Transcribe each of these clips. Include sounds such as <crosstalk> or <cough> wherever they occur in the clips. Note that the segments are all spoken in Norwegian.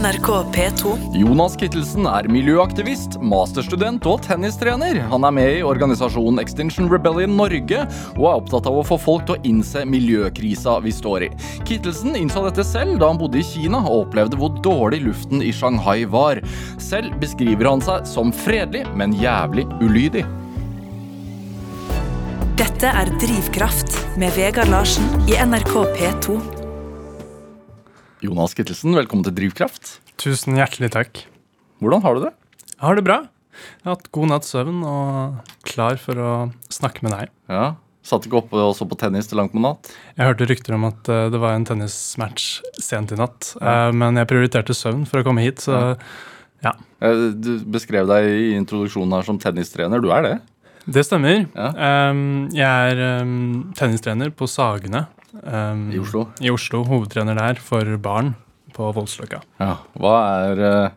NRK P2. Jonas Kittelsen er miljøaktivist, masterstudent og tennistrener. Han er med i organisasjonen Extinction Rebellion Norge og er opptatt av å få folk til å innse miljøkrisa vi står i. Kittelsen innså dette selv da han bodde i Kina og opplevde hvor dårlig luften i Shanghai var. Selv beskriver han seg som fredelig, men jævlig ulydig. Dette er Drivkraft med Vegard Larsen i NRK P2. Jonas Kittelsen, velkommen til Drivkraft. Tusen hjertelig takk. Hvordan har du det? Jeg har det bra. Jeg har hatt god natts søvn og klar for å snakke med deg. Ja, Satt ikke oppe og så på tennis til langt på natt? Jeg hørte rykter om at eh, det var en tennismatch sent i natt, Ja. men jeg prioriterte søvn for å komme hit, så ja. Eh, Du beskrev deg i introduksjonen her som tennistrener. Du er det? Det stemmer. Ja. Um, jeg er um, tennistrener på Sagene um, I Oslo? I Oslo, Hovedtrener der for barn på Voldsløkka. Ja. Hva er eh,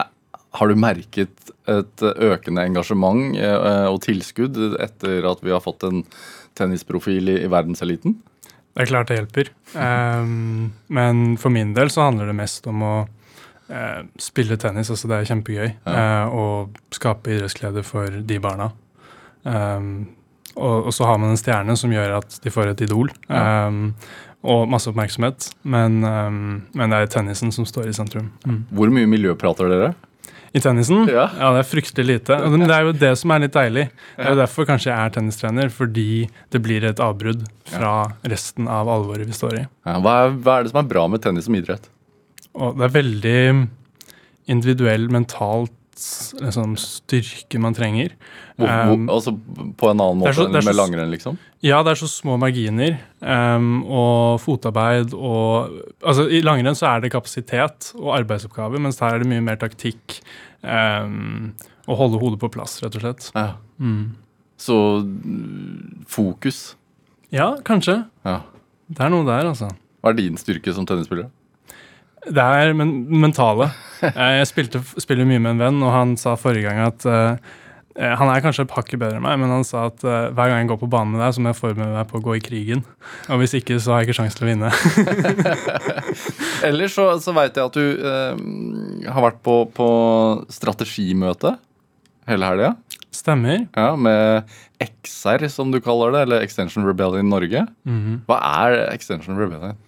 eh, Har du merket et økende engasjement eh, og tilskudd etter at vi har fått en tennisprofil i, i verdenseliten? Det er klart det hjelper. Um, men for min del så handler det mest om å eh, spille tennis. altså Det er kjempegøy. eh, og skape idrettsglede for de barna. Um, og, og så har man en stjerne som gjør at de får et idol. Ja. Um, og masse oppmerksomhet. Men, um, men det er tennisen som står i sentrum. Mm. Hvor mye miljø prater dere? I tennisen? Ja. det er fryktelig lite. Og det er jo det som er litt deilig. Det er jo derfor kanskje jeg er tennistrener, fordi det blir et avbrudd fra resten av alvoret vi står i. Ja, hva, er, hva er det som er bra med tennis som idrett? Og det er veldig individuell, mentalt liksom, styrke man trenger. Hvor, hvor, Um, altså På en annen måte så- enn med så- langrenn, liksom? Ja, det er så små marginer um, og fotarbeid og Altså, i langrenn så er det kapasitet og arbeidsoppgaver, mens her er det mye mer taktikk. Um, holde hodet på plass, rett og slett. Ja. Mm. Så fokus. Ja, kanskje. Ja. Det er noe der, altså. Hva er din styrke som tennisspiller? Det er men mentale. Eh, Jeg spilte, spiller mye med en venn, og han sa forrige gang at eh, Han er kanskje et hakk bedre enn meg, men han sa at uh, hver gang jeg går på banen med deg, så må jeg forberede meg på å gå i krigen. Og hvis ikke, så har jeg ikke sjanse til å vinne. <laughs> Ellers så, så veit jeg at du uh, har vært på, på strategimøte hele helga. Stemmer. Ja, med XR, som du kaller det, eller Extension Rebellion Norge. Mhm. Hva er Extension Rebellion?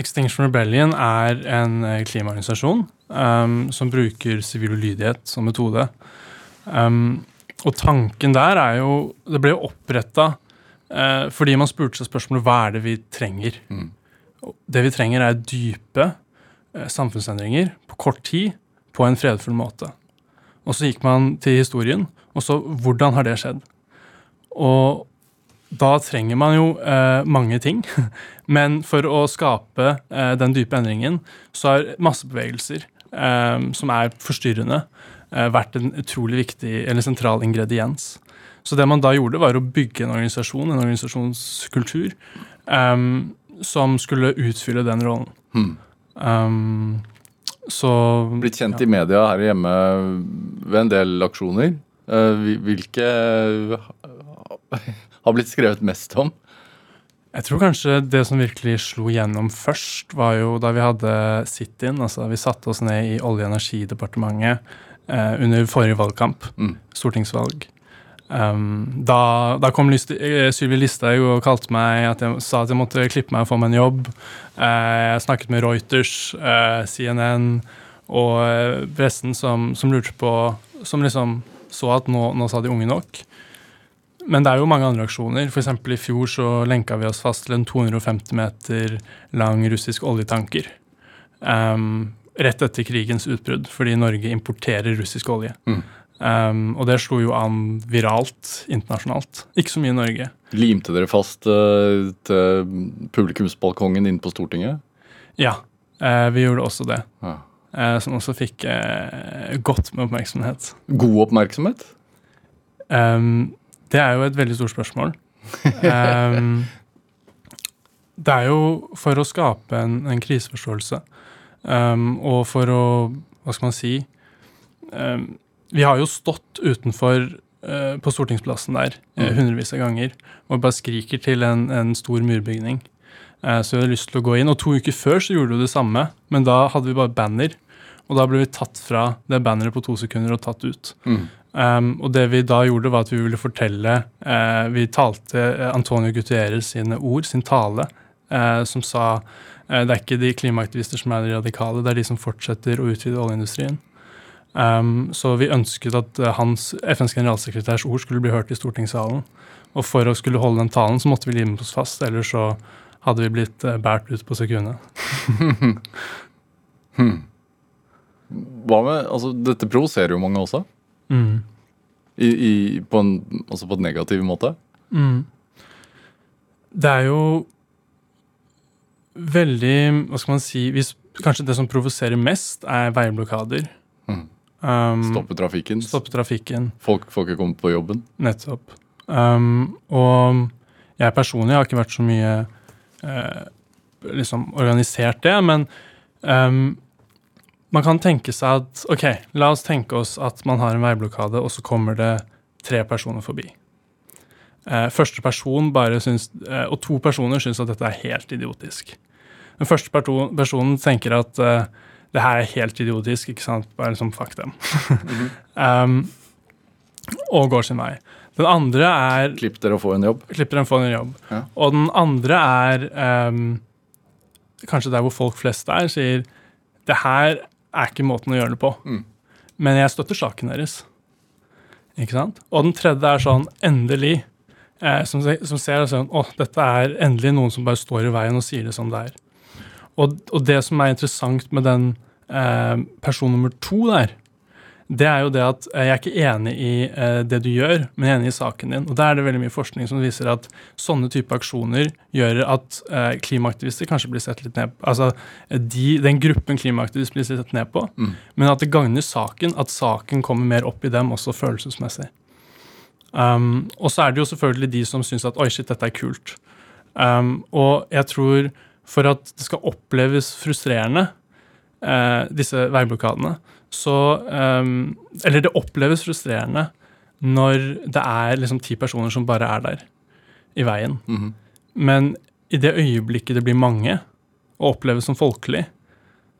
Extinction Rebellion er en eh, klimaorganisasjon um, som bruker sivil ulydighet som metode. Um, og tanken der er jo Det ble jo oppretta uh, fordi man spurte seg spørsmålet hva er det vi trenger. Mm. Det vi trenger, er dype uh, samfunnsendringer på kort tid på en fredfull måte. Og så gikk man til historien, og så hvordan har det skjedd? Og da trenger man jo eh, mange ting. <laughs> Men for å skape eh, den dype endringen, så har massebevegelser, eh, som er forstyrrende, eh, vært en utrolig viktig eller sentral ingrediens. Så det man da gjorde, var å bygge en organisasjon, en organisasjonskultur, eh, som skulle utfylle den rollen. Hmm. Um, så Blitt kjent i media her hjemme ved en del aksjoner. Hvil- Hvilke har blitt skrevet mest om? Jeg tror kanskje det som virkelig slo gjennom først, var jo da vi hadde sit-in. Altså vi satte oss ned i Olje- og energidepartementet eh, under forrige valgkamp, Mm. stortingsvalg. Um, da, da kom eh, Sylvi Listhaug og kalte meg at jeg sa at jeg måtte klippe meg og få meg en jobb. Eh, jeg snakket med Reuters, eh, CNN og eh, pressen som, som lurte på Som liksom så at nå, nå sa de unge nok. Men det er jo mange andre aksjoner. Eksempel I fjor så lenka vi oss fast til en 250 meter lang russisk oljetanker. Um, rett etter krigens utbrudd, fordi Norge importerer russisk olje. Mm. Um, og det slo jo an viralt internasjonalt. Ikke så mye i Norge. Limte dere fast uh, til publikumsbalkongen inne på Stortinget? Ja, uh, vi gjorde også det. Ja. Uh, som også fikk godt med oppmerksomhet. God oppmerksomhet? Um, det er jo et veldig stort spørsmål. Um, det er jo for å skape en, en kriseforståelse, um, og for å Hva skal man si um, Vi har jo stått utenfor uh, på Stortingsplassen der eh, Mm. hundrevis av ganger og bare skriker til en, en stor murbygning. Uh, så vi hadde lyst til å gå inn. Og to uker før så gjorde vi det samme, men da hadde vi bare banner. Og da ble vi tatt fra det banneret på to sekunder og tatt ut. Mm. Um, og det vi da gjorde, var at vi ville fortelle uh, Vi talte eh, Antonio Guterres sine ord, sin tale, uh, som sa uh, det er ikke de klimaaktivister som er de radikale, det er de som fortsetter å utvide oljeindustrien. Um, så vi ønsket at hans, FNs generalsekretærs ord skulle bli hørt i stortingssalen. Og for å skulle holde den talen, så måtte vi lime oss fast, ellers så hadde vi blitt båret ut på sekundet. <laughs> Hva med, altså Dette provoserer jo mange også. Mm. I, i, på, en, også på en negativ måte. Mm. Det er jo veldig Hva skal man si hvis, Kanskje det som provoserer mest, er veiblokader. Mm. Um, Stoppe trafikken. stoppe trafikken. Folk folk er kommet på jobben. Nettopp. Um, og jeg personlig har ikke vært så mye uh, liksom organisert det, men um, man kan tenke seg at OK, la oss tenke oss at man har en veiblokade, og så kommer det tre personer forbi. Eh, første person bare syns, eh, og to personer syns at dette er helt idiotisk. Den første personen tenker at eh, det her er helt idiotisk, ikke sant? Bare liksom fuck dem. <laughs> um, og går sin vei. Den andre er Klipp dere og få en jobb. Klipper og få en jobb. Ja. Og den andre er um, kanskje der hvor folk flest er, sier det her er ikke måten å gjøre det på. Mm. Men jeg støtter saken deres. Ikke sant? Og den tredje er sånn endelig. Eh, som, som ser sånn Å, dette er endelig noen som bare står i veien og sier det som det er. Og, og det som er interessant med den eh, person nummer to der, det er jo det at eh, jeg er ikke enig i eh, det du gjør, men jeg er enig i saken din. Og der er det veldig mye forskning som viser at sånne type aksjoner gjør at eh, klimaaktivister kanskje blir sett litt ned på. Altså de, den gruppen klimaaktivister blir sett ned på, Mm. men at det gagner saken, at saken kommer mer opp i dem også følelsesmessig. Um, og så er det jo selvfølgelig de som syns at oi, shit, dette er kult. Um, og jeg tror for at det skal oppleves frustrerende, eh, disse veiblokadene, så eh, Eller det oppleves frustrerende når det er liksom ti personer som bare er der i veien. Mhm. Men i det øyeblikket det blir mange, og oppleves som folkelig,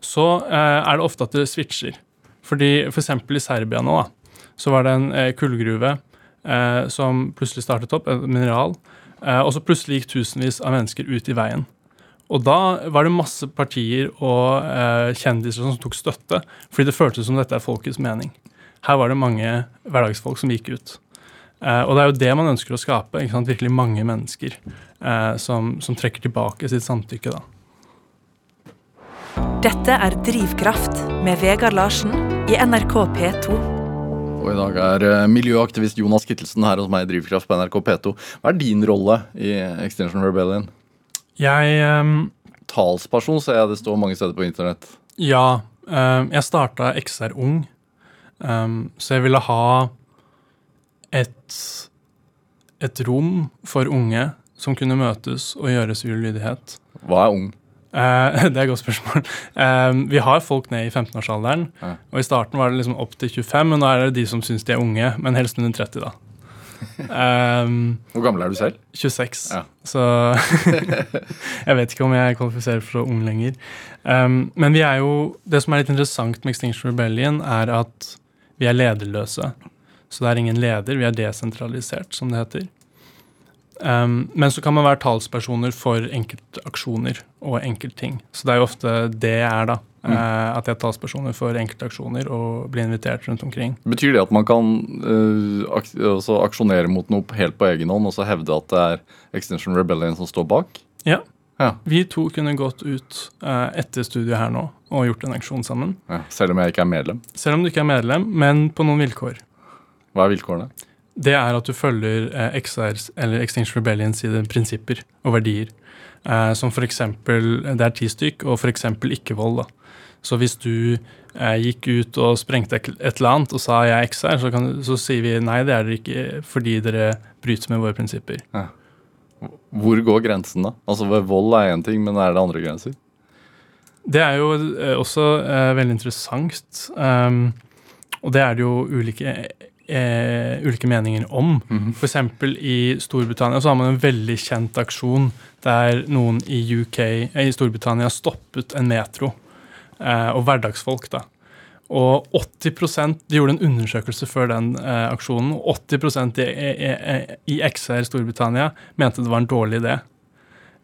så eh, er det ofte at det switcher. Fordi for eksempel i Serbia nå, da, så var det en eh, kullgruve eh, som plutselig startet opp, et mineral, eh, og så plutselig gikk tusenvis av mennesker ut i veien. Og da var det masse partier og eh, kjendiser som tok støtte, fordi det føltes som dette er folkets mening. Her var det mange hverdagsfolk som gikk ut. Eh, og det er jo det man ønsker å skape. ikke sant? Virkelig mange mennesker eh, som, som trekker tilbake sitt samtykke. da. Dette er Drivkraft med Vegard Larsen i NRK P2. Og i dag er eh, miljøaktivist Jonas Kittelsen her hos meg i Drivkraft på NRK P2. Hva er din rolle i Extinction Rebellion? Jeg um, Talsperson ser jeg det står mange steder på internett. Ja, Um, jeg starta XR Ung, um, så jeg ville ha et, et rom for unge som kunne møtes og gjøres ulydighet. lydighet. Hva er ung? Uh, <laughs> det er et godt spørsmål. Uh, vi har folk ned i 15-årsalderen. Ja. Og i starten var det liksom opp til 25, men nå er det de som syns de er unge. Men helst under 30, da. Ehm, Hvor gammel er du selv? 26. Ja. Så <laughs> jeg vet ikke om jeg kvalifiserer for ung lenger. Um, men vi er jo, det som er litt interessant med Extinction Rebellion, er at vi er lederløse. Så det er ingen leder, vi er desentralisert, som det heter. Um, men så kan man være talspersoner for enkeltaksjoner og enkeltting. Så det er jo ofte det jeg er, da. Mm. eh, at jeg er talspersoner for enkeltaksjoner og blir invitert rundt omkring. Betyr det at man kan uh, ak altså aksjonere mot noe helt på egen hånd og så hevde at det er Extinction Rebellion som står bak? Ja. Ja. Vi to kunne gått ut eh, etter studiet her nå og gjort en aksjon sammen. ja. Selv om jeg ikke er medlem? Selv om du ikke er medlem, men på noen vilkår. Hva er vilkårene? Det er at du følger eh, XRs, eller Extinction Rebellion sine prinsipper og verdier. Eh, som eksempel, Det er ti stykk, og eksempel ikke-vold. Så hvis du eh, gikk ut og sprengte et eller annet og sa jeg er XR, så, kan, så sier vi nei, det er dere ikke fordi dere bryter med våre prinsipper. Hvor går grensen, da? Altså Vold er én ting, men er det andre grenser? Det er jo eh, også eh, veldig interessant. Um, og det er det jo ulike, eh, ulike meninger om. For eksempel i Storbritannia så har man en veldig kjent aksjon der noen i UK, eh, i Storbritannia stoppet en metro. Eh, og hverdagsfolk, da. Og 80% De gjorde en undersøkelse før den eh, aksjonen. og 80 i, i, i XR Storbritannia mente det var en dårlig idé.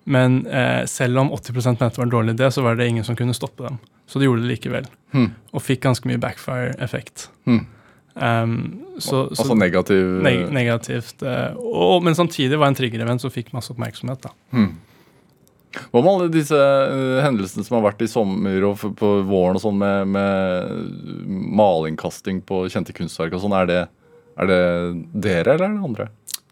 Men eh, selv om 80 mente det var en dårlig idé, så var det ingen som kunne stoppe dem. Så de gjorde det likevel. Hmm. Og fikk ganske mye backfire-effekt. Hmm. Um, så, så Altså negativ neg negativt. eh, og, men samtidig var det en trigger-event som fikk masse oppmerksomhet. da. Hmm. Hva med alle disse eh, hendelsene som har vært i sommer og på våren og sånn med, med malingkasting på kjente kunstverk og sånn? Er det, er det dere, eller er det andre?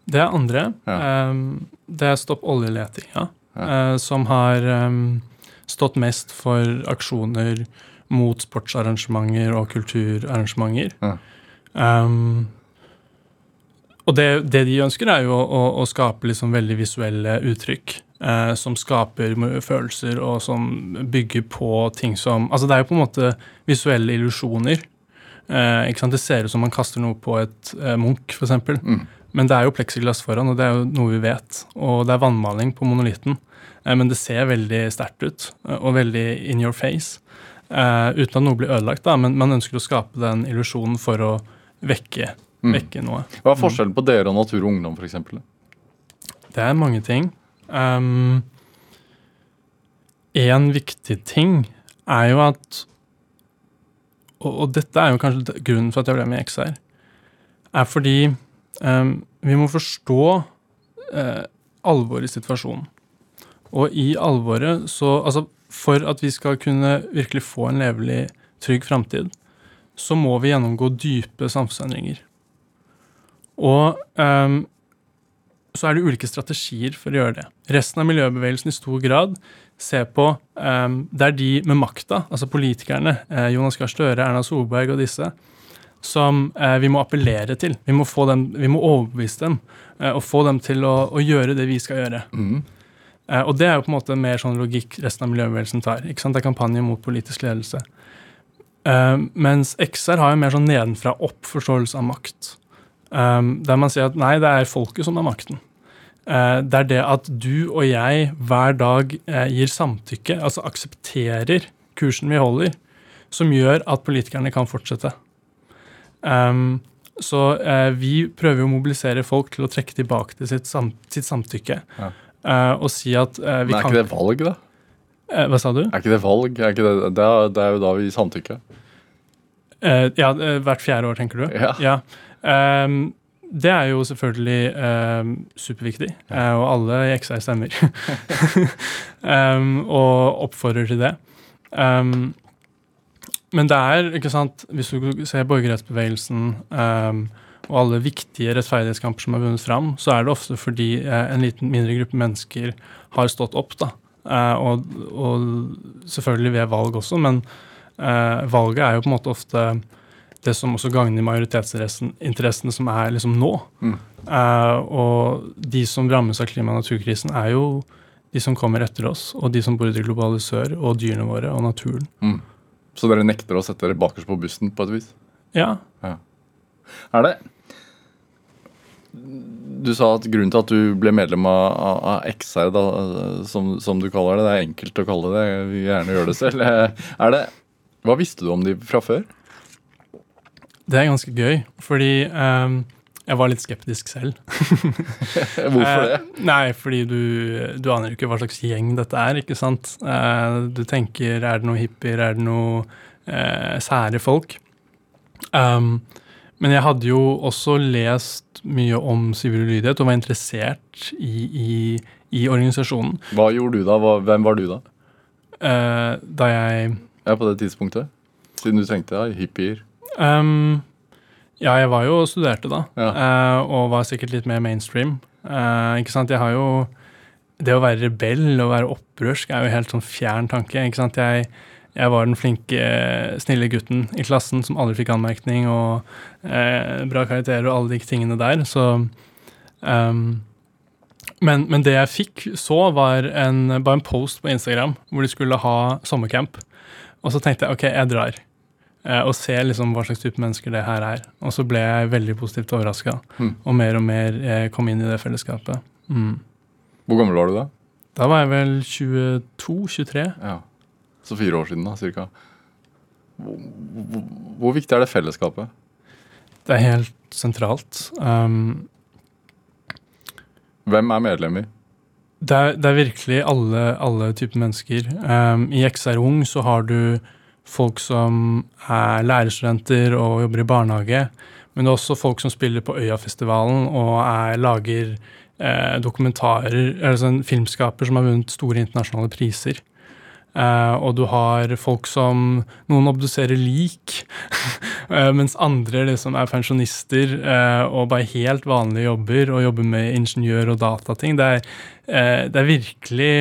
Det er andre. Ja. Um, det er Stopp oljeletinga, Ja. eh, som har um, stått mest for aksjoner mot sportsarrangementer og kulturarrangementer. Ja. Um, og det, det de ønsker, er jo å, å, å skape liksom veldig visuelle uttrykk. Eh, som skaper følelser, og som bygger på ting som Altså, det er jo på en måte visuelle illusjoner. Eh, ikke sant? Det ser ut som man kaster noe på et eh, Munch, f.eks. Mm. Men det er jo pleksiglass foran, og det er jo noe vi vet. Og det er vannmaling på monolitten. Eh, men det ser veldig sterkt ut, eh, og veldig in your face. Eh, uten at noe blir ødelagt, da, men man ønsker å skape den illusjonen for å vekke, Mm. vekke noe. Hva er forskjellen på dere og Natur og Ungdom, f.eks.? Det er mange ting. Um, en viktig ting er jo at og, og dette er jo kanskje grunnen for at jeg ble med i XR, er fordi um, vi må forstå uh, alvoret i situasjonen. Og i alvoret så Altså, for at vi skal kunne virkelig få en levelig, trygg framtid, så må vi gjennomgå dype samfunnsendringer. Og um, så er det ulike strategier for å gjøre det. Resten av miljøbevegelsen i stor grad ser på um, Det er de med makta, altså politikerne, eh, Jonas Gahr Støre, Erna Solberg og disse, som eh, vi må appellere til. Vi må, få dem, vi må overbevise dem eh, og få dem til å, å gjøre det vi skal gjøre. Mm. Eh, og det er jo på en måte mer sånn logikk resten av miljøbevegelsen tar. ikke sant? Det er kampanje mot politisk ledelse. Eh, mens XR har jo mer sånn nedenfra opp-forståelse av makt. Um, der man sier at nei, det er folket som har makten. Eh, det er det at du og jeg hver dag eh, gir samtykke, altså aksepterer kursen vi holder, som gjør at politikerne kan fortsette. Um, så eh, vi prøver å mobilisere folk til å trekke tilbake til sitt, sam sitt samtykke. Ja. eh, og si at vi Men er ikke det valg, da? Eh, Hva sa du? Er ikke det valg? Er ikke det, det, er, er jo da vi gir Eh, ja, hvert fjerde år, tenker du? Ja. Ehm, det er jo selvfølgelig eh, superviktig, eh, og alle i XR stemmer. um, <laughs> og oppfordrer til det. Um, men det er, ikke sant, hvis du ser borgerrettsbevegelsen um, og alle viktige rettferdighetskamper som er vunnet fram, så er det ofte fordi eh, en liten mindre gruppe mennesker har stått opp. da. Og, og selvfølgelig ved valg også, men valget er jo på en måte ofte det som også gagner majoritetsinteressene som er liksom nå. Mm. Uh, og de som rammes av klima- og naturkrisen, er jo de som kommer etter oss, og de som bor i det globale sør, og dyrene våre og naturen. Mm. Så dere nekter å sette dere bakerst på bussen, på et vis? Ja, Er det Du sa at grunnen til at du ble medlem av, av, av XR, da, som, som du kaller det, det er enkelt å kalle det, jeg vil gjerne gjøre det selv. <laughs> Er det, hva visste du om de fra før? Det er ganske gøy, fordi um, jeg var litt skeptisk selv. <laughs> Hvorfor det? Uh, nei, fordi du, du aner jo ikke hva slags gjeng dette er, ikke sant? Uh, du tenker, er det noe hippier, er det noe uh, sære folk? Um, men jeg hadde jo også lest mye om sivil ulydighet og var interessert i, i, i organisasjonen. Hva gjorde du da? Hvem var du da? Eh, da jeg Ja, På det tidspunktet? Siden du tenkte ja, hippier. Um, Ja, jeg var jo og studerte da, Ja. uh, og var sikkert litt mer mainstream. Uh, ikke sant? Jeg har jo Det å være rebell og være opprørsk er jo helt sånn fjern tanke. ikke sant? Jeg, jeg var den flinke, snille gutten i klassen som aldri fikk anmerkning og eh, bra karakterer og alle de tingene der. Så um, men, men det jeg fikk så, var en, bare en post på Instagram hvor de skulle ha sommercamp. Og så tenkte jeg ok, jeg drar. Eh, og se liksom hva slags type mennesker det her er. Og så ble jeg veldig positivt overraska, Mm. og mer og mer eh, kom inn i det fellesskapet. Mm. Hvor gammel var du da? Da var jeg vel 22-23. Ja. Så fire år siden, da, cirka. Hvor, hvor viktig er det fellesskapet? Det er helt sentralt. Um, Hvem er medlem i? det, er, det er virkelig alle, alle typer mennesker. Um, I XR Ung så har du folk som er lærerstudenter og jobber i barnehage. Men det er også folk som spiller på Øyafestivalen og er, lager eh, dokumentarer, altså en filmskaper som har vunnet store internasjonale priser. Eh, og du har folk som Noen obduserer lik, uh, <laughs> mens andre liksom er pensjonister eh, og bare helt vanlige jobber og jobber med ingeniør- og datating. Det er, det er virkelig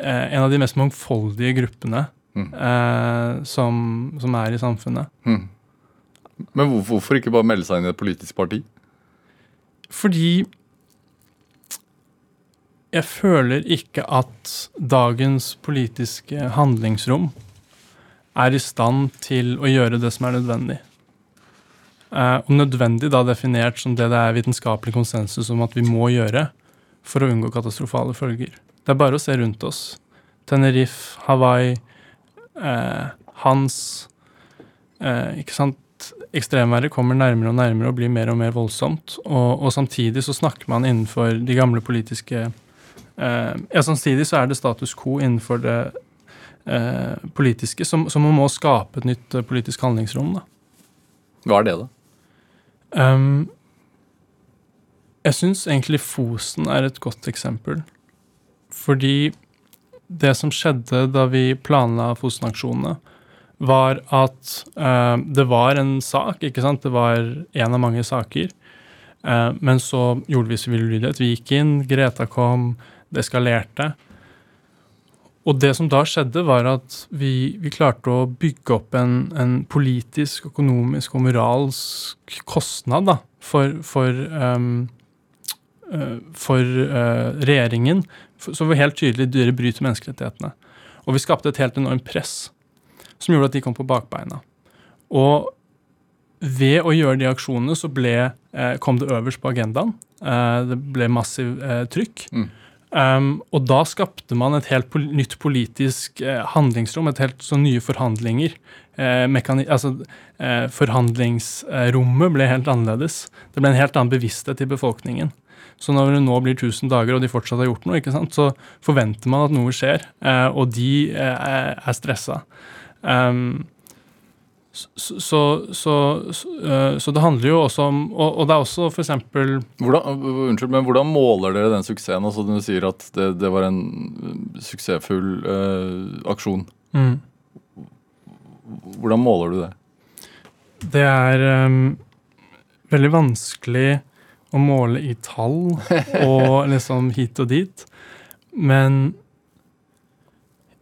en av de mest mangfoldige gruppene mm. som, som, er i samfunnet. Mm. Men hvorfor, hvorfor ikke bare melde seg inn i et politisk parti? Fordi jeg føler ikke at dagens politiske handlingsrom er i stand til å gjøre det som er nødvendig. Eh, og nødvendig da definert som det det er vitenskapelig konsensus om at vi må gjøre for å unngå katastrofale følger. Det er bare å se rundt oss. Tenerife, Hawaii, eh, Hans eh, Ikke sant? Ekstremværet kommer nærmere og nærmere og blir mer og mer voldsomt. Og, og samtidig så snakker man innenfor de gamle politiske eh, ja, Samtidig så er det status quo innenfor det eh, politiske, som, som, man må skape et nytt uh, politisk handlingsrom. da. Hva er det, da? Um, jeg syns egentlig Fosen er et godt eksempel. Fordi det som skjedde da vi planla Fosen-aksjonene, var at det var en sak, ikke sant? Det var en av mange saker. men så gjorde vi sivil ulydighet. Vi gikk inn, Greta kom, det eskalerte. Og det som da skjedde, var at vi, vi klarte å bygge opp en, en, politisk, økonomisk og moralsk kostnad da, for, for, um, for uh, regjeringen som var helt tydelig dere bryter menneskerettighetene. Og vi skapte et helt enormt press som gjorde at de kom på bakbeina. Og ved å gjøre de aksjonene så ble, eh, kom det øverst på agendaen. Eh, det ble massiv eh, trykk. Mm. Um, og da skapte man et helt pol nytt politisk eh, handlingsrom, et helt så nye forhandlinger. Eh, altså, eh, forhandlingsrommet ble helt annerledes. Det ble en helt annen bevissthet i befolkningen. Så når det nå blir 1000 dager, og de fortsatt har gjort noe, så forventer man at noe skjer, eh, og de eh, er stressa. Um, så, så, så, eh, så, det handler jo også om Og, og det er også f.eks. Unnskyld, men hvordan måler dere den suksessen? Altså Du sier at det, det var en suksessfull uh, aksjon. Mm. Hvordan måler du det? Det er um, veldig vanskelig å måle i tall og <laughs> liksom hit og dit. Men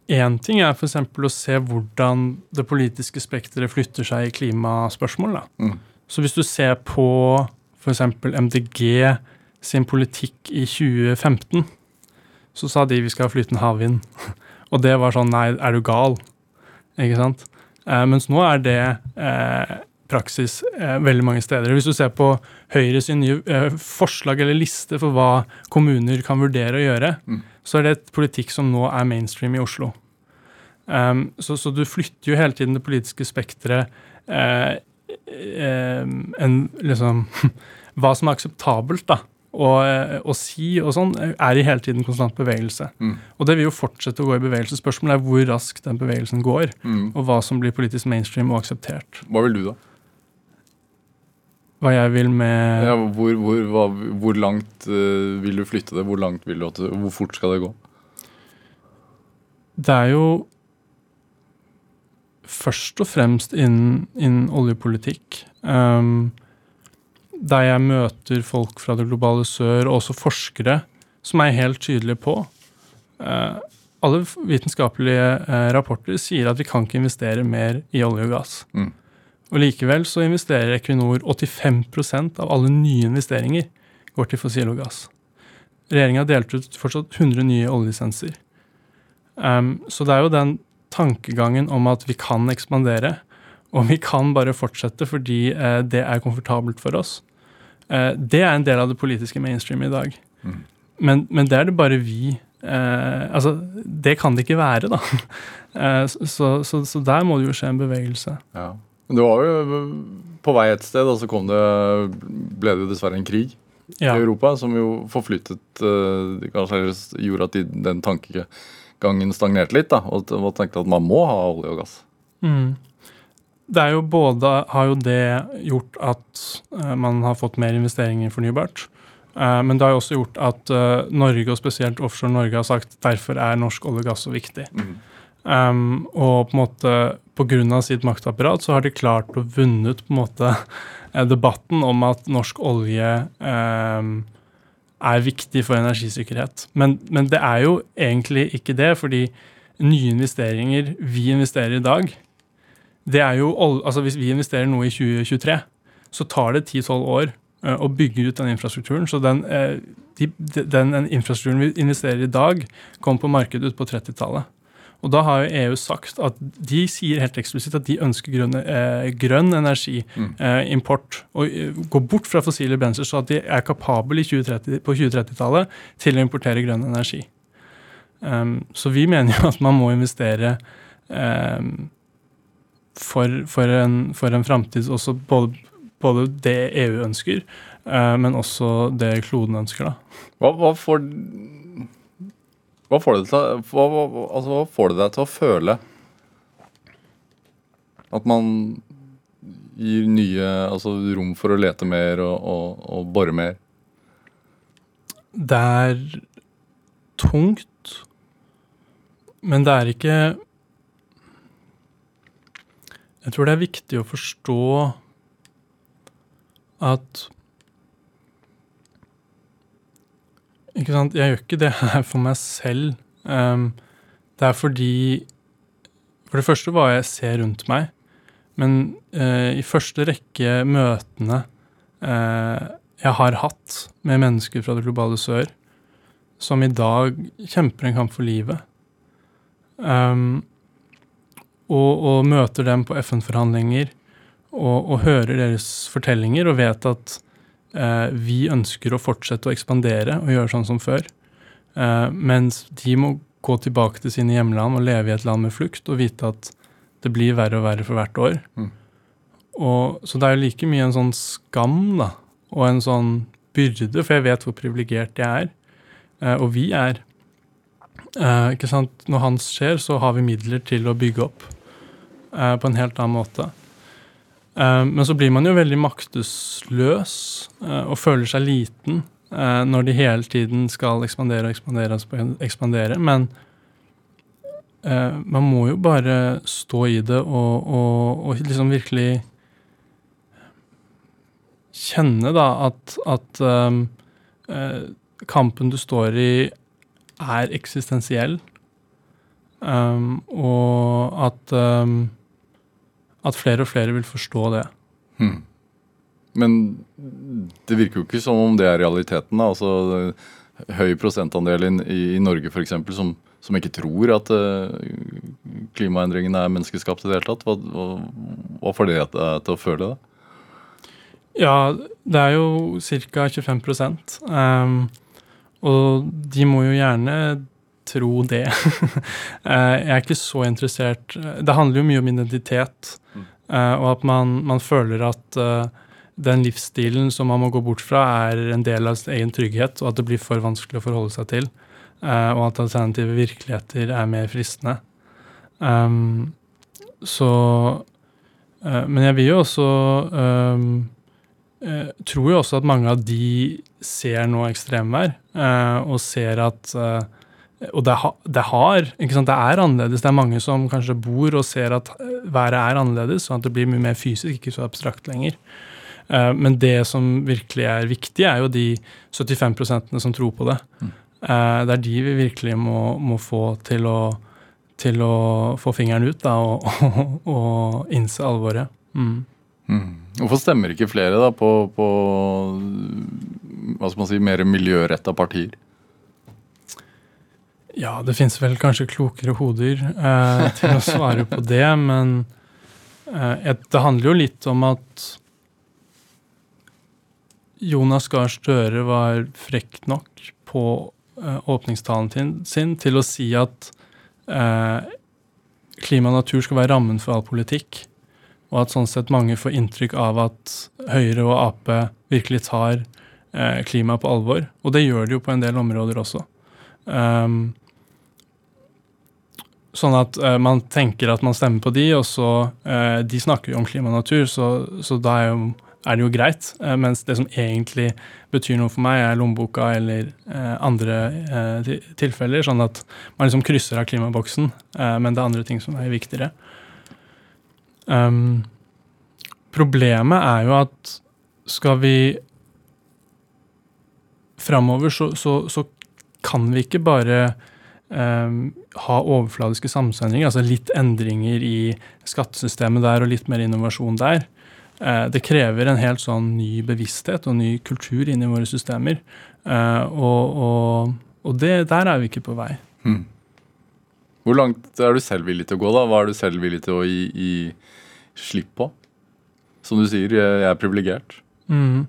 Én ting er f.eks. å se hvordan det politiske spekteret flytter seg i klimaspørsmål. Mm. Så hvis du ser på f.eks. MDG sin politikk i 2015, så sa de vi skal ha flytende havvind. <laughs> Og det var sånn Nei, er du gal? Ikke sant? Eh, mens nå er det eh, praksis eh, veldig mange steder. Hvis du ser på Høyres nye eh, forslag eller liste for hva kommuner kan vurdere å gjøre, mm. så er det et politikk som nå er mainstream i Oslo. Um, så, så, du flytter jo hele tiden det politiske spekteret eh, eh, liksom, <laughs> Hva som er akseptabelt, da. Og, å si og sånn, er i hele tiden konstant bevegelse. Mm. Og det vil jo fortsette å gå i bevegelse. Spørsmålet er hvor raskt den bevegelsen går, mm. og hva som blir politisk mainstream og akseptert. Hva vil du, da? Hva jeg vil med ja, hvor, hvor, hva, hvor, langt uh, vil du flytte det? Hvor langt vil du at Hvor fort skal det gå? Det er jo først og fremst innen, innen oljepolitikk. Um, der jeg møter folk fra det globale sør, og også forskere, som er helt tydelige på uh, Alle vitenskapelige uh, rapporter sier at vi kan ikke investere mer i olje og gass. Mm. Og likevel så investerer Equinor 85% av alle nye investeringer går til fossil og gass. Regjeringa har delt ut fortsatt 100 nye oljelisenser. Um, så det er jo den tankegangen om at vi kan ekspandere, og vi kan bare fortsette fordi uh, det er komfortabelt for oss. uh, det er en del av det politiske mainstream i dag. Mm. Men, men, det er det bare vi uh, Altså, det kan det ikke være, da. <laughs> Så, så, så, der må det jo skje en bevegelse. Ja. Det var jo på vei et sted, og så kom det, ble det jo dessverre en krig Ja. i Europa som jo forflyttet eh, Kanskje gjorde at de, den tankegangen stagnerte litt. da, Og tenkte at man må ha olje og gass. Mm. Det er jo både har jo det gjort at eh, man har fått mer investeringer i fornybart. eh, men det har jo også gjort at Norge, og spesielt offshore Norge, har sagt derfor er norsk olje og gass så viktig. Um, og på en måte pga. sitt maktapparat så har de klart å vunnet på en måte <laughs> eh, debatten om at norsk olje um, er viktig for energisikkerhet. Men, men det er jo egentlig ikke det, fordi nye investeringer vi investerer i dag, det er jo altså Hvis vi investerer noe i 2023, så tar det 10-12 år eh, å bygge ut den infrastrukturen. Så den, eh, de, de- den, den infrastrukturen vi investerer i dag, kom på markedet ut på 30-tallet. Og da har jo EU sagt at de sier helt eksplisitt at de ønsker grønn, eh, grønn energi, Mm. eh, og eh, gå bort fra fossile brensler, så at de er kapable i 2030, på 2030-tallet til å importere grønn energi. Um, så vi mener jo at man må investere um, for, for en, for en framtid også både, både det EU ønsker, uh, men også det kloden ønsker. da. Hva, hva, får, hva, får det til, altså, deg til å føle at man gir nye altså, rom for å lete mer og, og, og bore mer? Det er tungt, men det er ikke Jeg tror det er viktig å forstå at Ikke sant, jeg gjør ikke det her for meg selv. Um, det er fordi For det første hva jeg ser rundt meg, men uh, i første rekke møtene uh, jeg har hatt med mennesker fra det globale sør, som i dag kjemper en kamp for livet. Um, og, og møter dem på FN-forhandlinger og, og hører deres fortellinger og vet at vi ønsker å fortsette å ekspandere og gjøre sånn som før. Eh, mens de må gå tilbake til sine hjemland og leve i et land med flukt og vite at det blir verre og verre for hvert år. Mm. Og, så det er jo like mye en sånn skam da, og en sånn byrde, for jeg vet hvor privilegert jeg er, eh, og vi er. Eh, ikke sant? Når hans skjer, så har vi midler til å bygge opp eh, på en helt annen måte. Eh, men så blir man jo veldig maktesløs eh, og føler seg liten eh, når de hele tiden skal ekspandere og ekspandere og ekspandere. Men man må jo bare stå i det og, og, og liksom virkelig kjenne da at, at kampen du står i, er eksistensiell. Og at, at flere og flere vil forstå det. Hmm. Men det virker jo ikke som om det er realiteten. da, altså Høy prosentandel i, i Norge f.eks. Som, som ikke tror at uh, klimaendringene er menneskeskapt i det hele tatt. Hva, hva, hva får det deg til å føle det? Ja, det er jo ca. 25 um, Og de må jo gjerne tro det. <laughs> Eh, jeg er ikke så interessert Det handler jo mye om identitet, Mm. eh, og at man, man føler at eh, den livsstilen som man må gå bort fra, er en del av sin egen trygghet, og at det blir for vanskelig å forholde seg til. eh, og at alternative virkeligheter er mer fristende. Um, så uh, Men jeg vil jo også um, uh, tror jo også at mange av de ser nå ekstremvær, uh, og ser at eh, Og det, ha, det har sant, Det er annerledes. Det er mange som kanskje bor og ser at eh, været er annerledes, sånn at det blir mye mer fysisk, ikke så abstrakt lenger. Eh, men det som virkelig er viktig, er jo de 75% som tror på det. Mm. Eh, det er de vi virkelig må, må få til å, til å få fingeren ut da, og, og, <laughs> og innse alvoret. Mm. Mm. Hvorfor stemmer ikke flere da på, på hva skal man si, mer miljøretta partier? Ja, det fins vel kanskje klokere hoder eh, til å svare på det, men eh, det handler jo litt om at Jonas Gahr Støre var frekk nok på eh, åpningstalen sin, til å si at eh, klima og natur skal være rammen for all politikk. og at sånn sett mange får inntrykk av at Høyre og Ap virkelig tar eh, klimaet på alvor. Og det gjør de jo på en del områder også. Um, sånn at uh, man tenker at man stemmer på de, og så uh, De snakker jo om klima og natur, så, så da er, jo, er, det jo greit. Uh, mens det som egentlig betyr noe for meg, er lommeboka eller andre tilfeller. Sånn at man liksom krysser av klimaboksen, men det er andre ting som er viktigere. Um, problemet er jo at skal vi Framover så, så, så, kan vi ikke bare um, ha overfladiske samsendringer, altså litt endringer i skattesystemet der og litt mer innovasjon der. Uh, det krever en helt sånn ny bevissthet og ny kultur inn i våre systemer. Uh, og, og, og det, der er vi ikke på vei. Hmm. Hvor langt er du selv villig til å gå, da? Hva er du selv villig til å gi, gi slipp på? Som du sier, jeg er privilegert. Mm.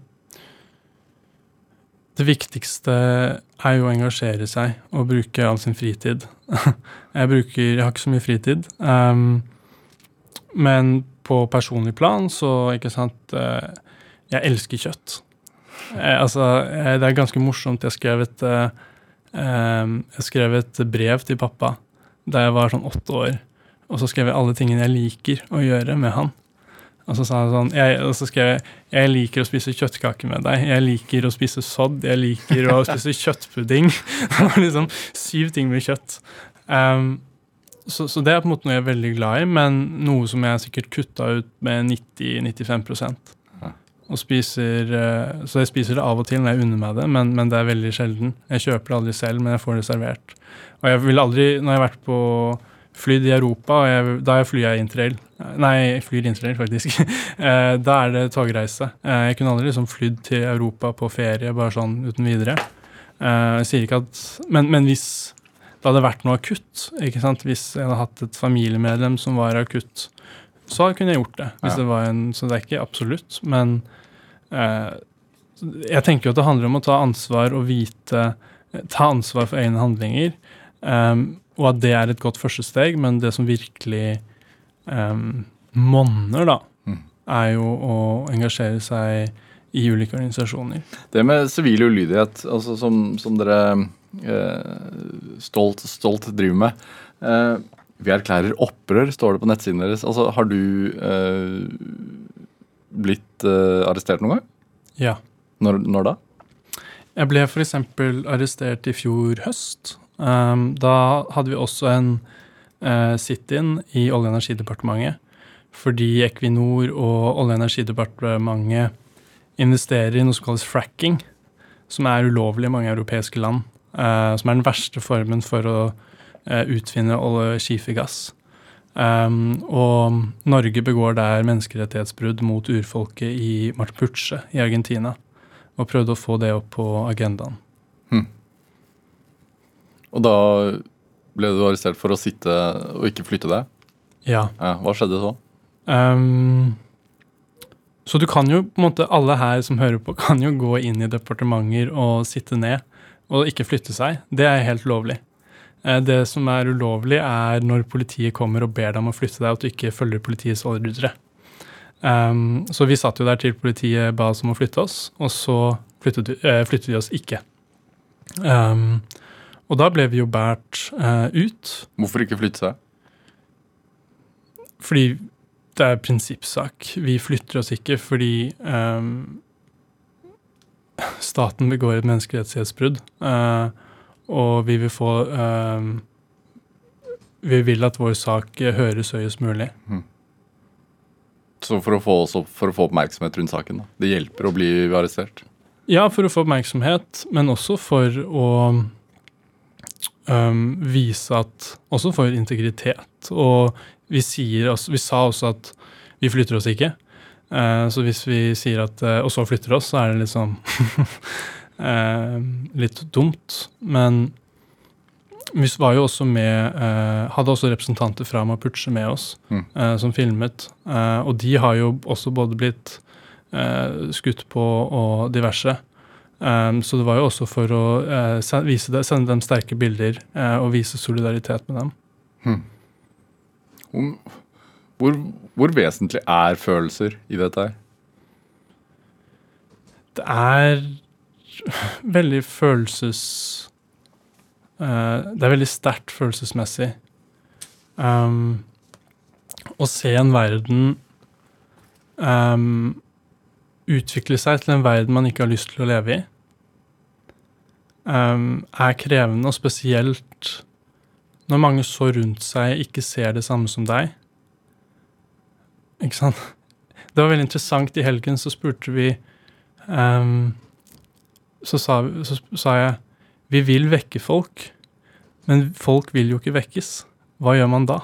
Det viktigste er jo å engasjere seg og bruke all sin fritid. <laughs> jeg bruker Jeg har ikke så mye fritid. Um, men på personlig plan så, ikke sant uh, Jeg elsker kjøtt. Jeg, altså, jeg, det er ganske morsomt. Jeg skrev et uh, um, Jeg skrev et brev til pappa da jeg var sånn åtte år. Og så skrev jeg alle tingene jeg liker å gjøre med han. Og så sa han sånn, jeg, og så skrev jeg jeg liker å spise kjøttkaker med deg. Jeg liker å spise sodd. Jeg liker å spise kjøttpudding. <laughs> Det var liksom syv ting med kjøtt. Um, så, så, det er på en måte noe jeg er veldig glad i, men noe som jeg sikkert kutta ut med 90-95 og spiser, uh, Så jeg spiser det av og til når jeg unner meg det, men, men, det er veldig sjelden. Jeg kjøper det aldri selv, men jeg får det servert. Og jeg vil aldri, når jeg har vært på flydd i Europa, og jeg, da flyr jeg interrail. Nei, jeg flyr interrail, faktisk. <laughs> Eh, da er det togreise. Eh, jeg kunne aldri liksom flydd til Europa på ferie bare sånn uten videre. Eh, jeg sier ikke at Men, men hvis det hadde vært noe akutt, ikke sant? hvis jeg hadde hatt et familiemedlem som var akutt, så kunne jeg gjort det. Hvis ja. det var en, Så det er ikke absolutt. Men eh, jeg tenker jo at det handler om å ta ansvar og vite Ta ansvar for egne handlinger. Um, og at det er et godt første steg, men det som virkelig um, monner, da, mm. er jo å engasjere seg i ulike organisasjoner. Det med sivil ulydighet, altså som, som dere eh, stolt, stolt, driver med eh, Vi erklærer opprør, står det på nettsiden deres. Altså, har du eh, blitt eh, arrestert noen gang? Ja. Når, når da? Jeg ble f.eks. arrestert i fjor høst Um, da hadde vi også en uh, sit-in i Olje- og energidepartementet. Fordi Equinor og Olje- og energidepartementet investerer i noe som kalles fracking, som er ulovlig i mange europeiske land. Eh, som er den verste formen for å eh, utvinne skifergass. Um, og Norge begår der menneskerettighetsbrudd mot urfolket i Marpuche i Argentina. Og prøvde å få det opp på agendaen. Hmm. Og da ble du arrestert for å sitte og ikke flytte deg? Ja. ja hva skjedde så? Um, så du kan jo på en måte, alle her som hører på, kan jo gå inn i departementer og sitte ned og ikke flytte seg. Det er helt lovlig. Eh, det som er ulovlig, er når politiet kommer og ber deg om å flytte deg, og at du ikke følger politiets ordre. Um, så vi satt jo der til politiet ba oss om å flytte oss, og så flyttet, uh, flyttet vi oss ikke. Um, og da ble vi jo båret eh, ut. Hvorfor ikke flytte seg? Fordi det er prinsippsak. Vi flytter oss ikke fordi eh, staten begår et menneskerettighetsbrudd. Eh, og vi vil få eh, Vi vil at vår sak høres høyest mulig. Mm. Så for å, få, for å, få, oppmerksomhet rundt saken, da. Det hjelper å bli arrestert? Ja, for å få oppmerksomhet, men også for å um, vise at Også for integritet. Og vi, sier, vi, sa også at vi flytter oss ikke. Uh, så hvis vi sier at uh, Og så flytter oss, så er det litt sånn uh, <laughs> Litt dumt. Men vi var jo også med Hadde også representanter fra Mapuche med oss mm. som filmet. og de har jo også både blitt skutt på og diverse. Um, så det var jo også for å uh, vise det, sende dem sterke bilder uh, og vise solidaritet med dem. Hmm. Hvor, Hvor, hvor vesentlig er følelser i dette her? Det er veldig følelses... Uh, det er veldig sterkt følelsesmessig. Um, å se en verden um, utvikle seg til en verden man ikke har lyst til å leve i, um, er krevende, og spesielt når mange så rundt seg ikke ser det samme som deg. Ikke sant? <laughs> Det var veldig interessant. I helgen så spurte vi um, så, sa, så sa jeg vi vil vekke folk, men folk vil jo ikke vekkes. Hva gjør man da?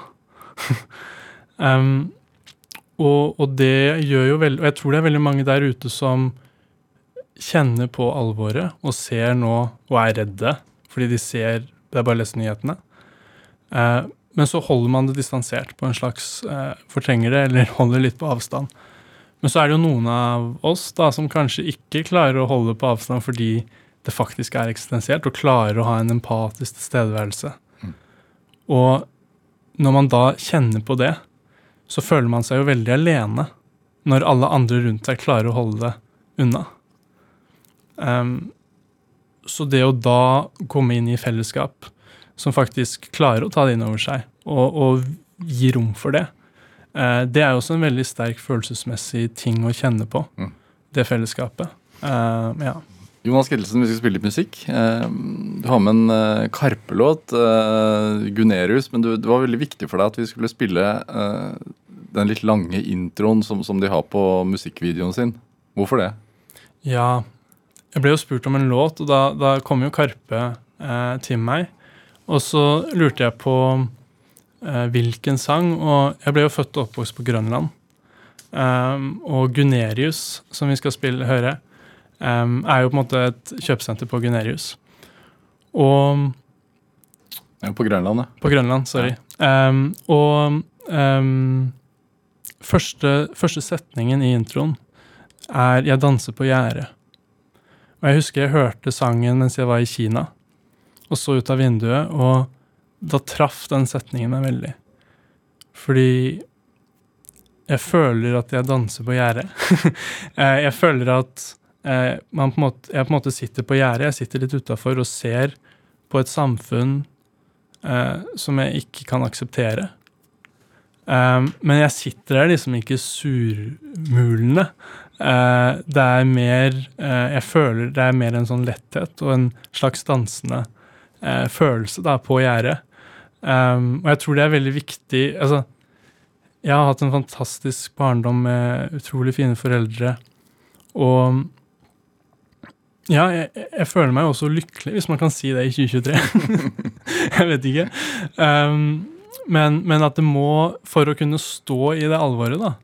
<laughs> um, og, og det gjør jo veldig Og jeg tror det er veldig mange der ute som kjenner på alvoret og ser nå og er redde fordi de ser Det er bare å lese nyhetene. Eh, men så holder man det distansert på en slags eh, Fortrenger det, eller <laughs> holder litt på avstand. Men så er det jo noen av oss da som kanskje ikke klarer å holde på avstand fordi det faktisk er eksistensielt, og klarer å ha en empatisk tilstedeværelse. Og når man da kjenner på det, så føler man seg jo veldig alene når alle andre rundt seg klarer å holde det unna. Um, så det å da komme inn i fellesskap som faktisk klarer å ta det inn over seg, og, og gi rom for det, uh, det er jo også en veldig sterk følelsesmessig ting å kjenne på. Mm. Det fellesskapet. Uh, ja. Jonas Kittelsen, vi skal spille litt musikk. Eh, Du har med en eh, Karpe-låt, eh, Gunerius, men det var veldig viktig for deg at vi skulle spille den litt lange introen som de har på musikkvideoen sin. Hvorfor det? Ja, jeg ble jo spurt om en låt, og da, da kom jo Karpe eh, til meg. Og så lurte jeg på eh, hvilken sang, og jeg ble jo født og oppvokst på Grønland. Um, og Gunerius, som vi skal spille, høre, um, er jo på en måte et kjøpesenter på Gunerius. Og Ja, på Grønland, ja. på Grønland, sorry. Um, og um, første, første setningen i introen er 'Jeg danser på gjerdet'. Og jeg husker jeg hørte sangen mens jeg var i Kina, og så ut av vinduet, og da traff den setningen meg veldig. Fordi jeg føler at jeg danser på gjerdet. <laughs> Eh, jeg føler at eh, man på måte, jeg på en måte sitter på gjerdet, jeg sitter litt utafor og ser på et samfunn eh, som jeg ikke kan akseptere. Um, men jeg sitter der liksom ikke surmulende. Eh, det er mer eh, Jeg føler det er mer en sånn letthet og en slags dansende eh, følelse da på gjerdet. Um, og jeg tror det er veldig viktig Altså, jeg har hatt en fantastisk barndom med utrolig fine foreldre. Og ja, jeg, jeg føler meg også lykkelig, hvis man kan si det i 2023. <laughs> jeg vet ikke. Um, men, men at det må, for å kunne stå i det alvoret, da,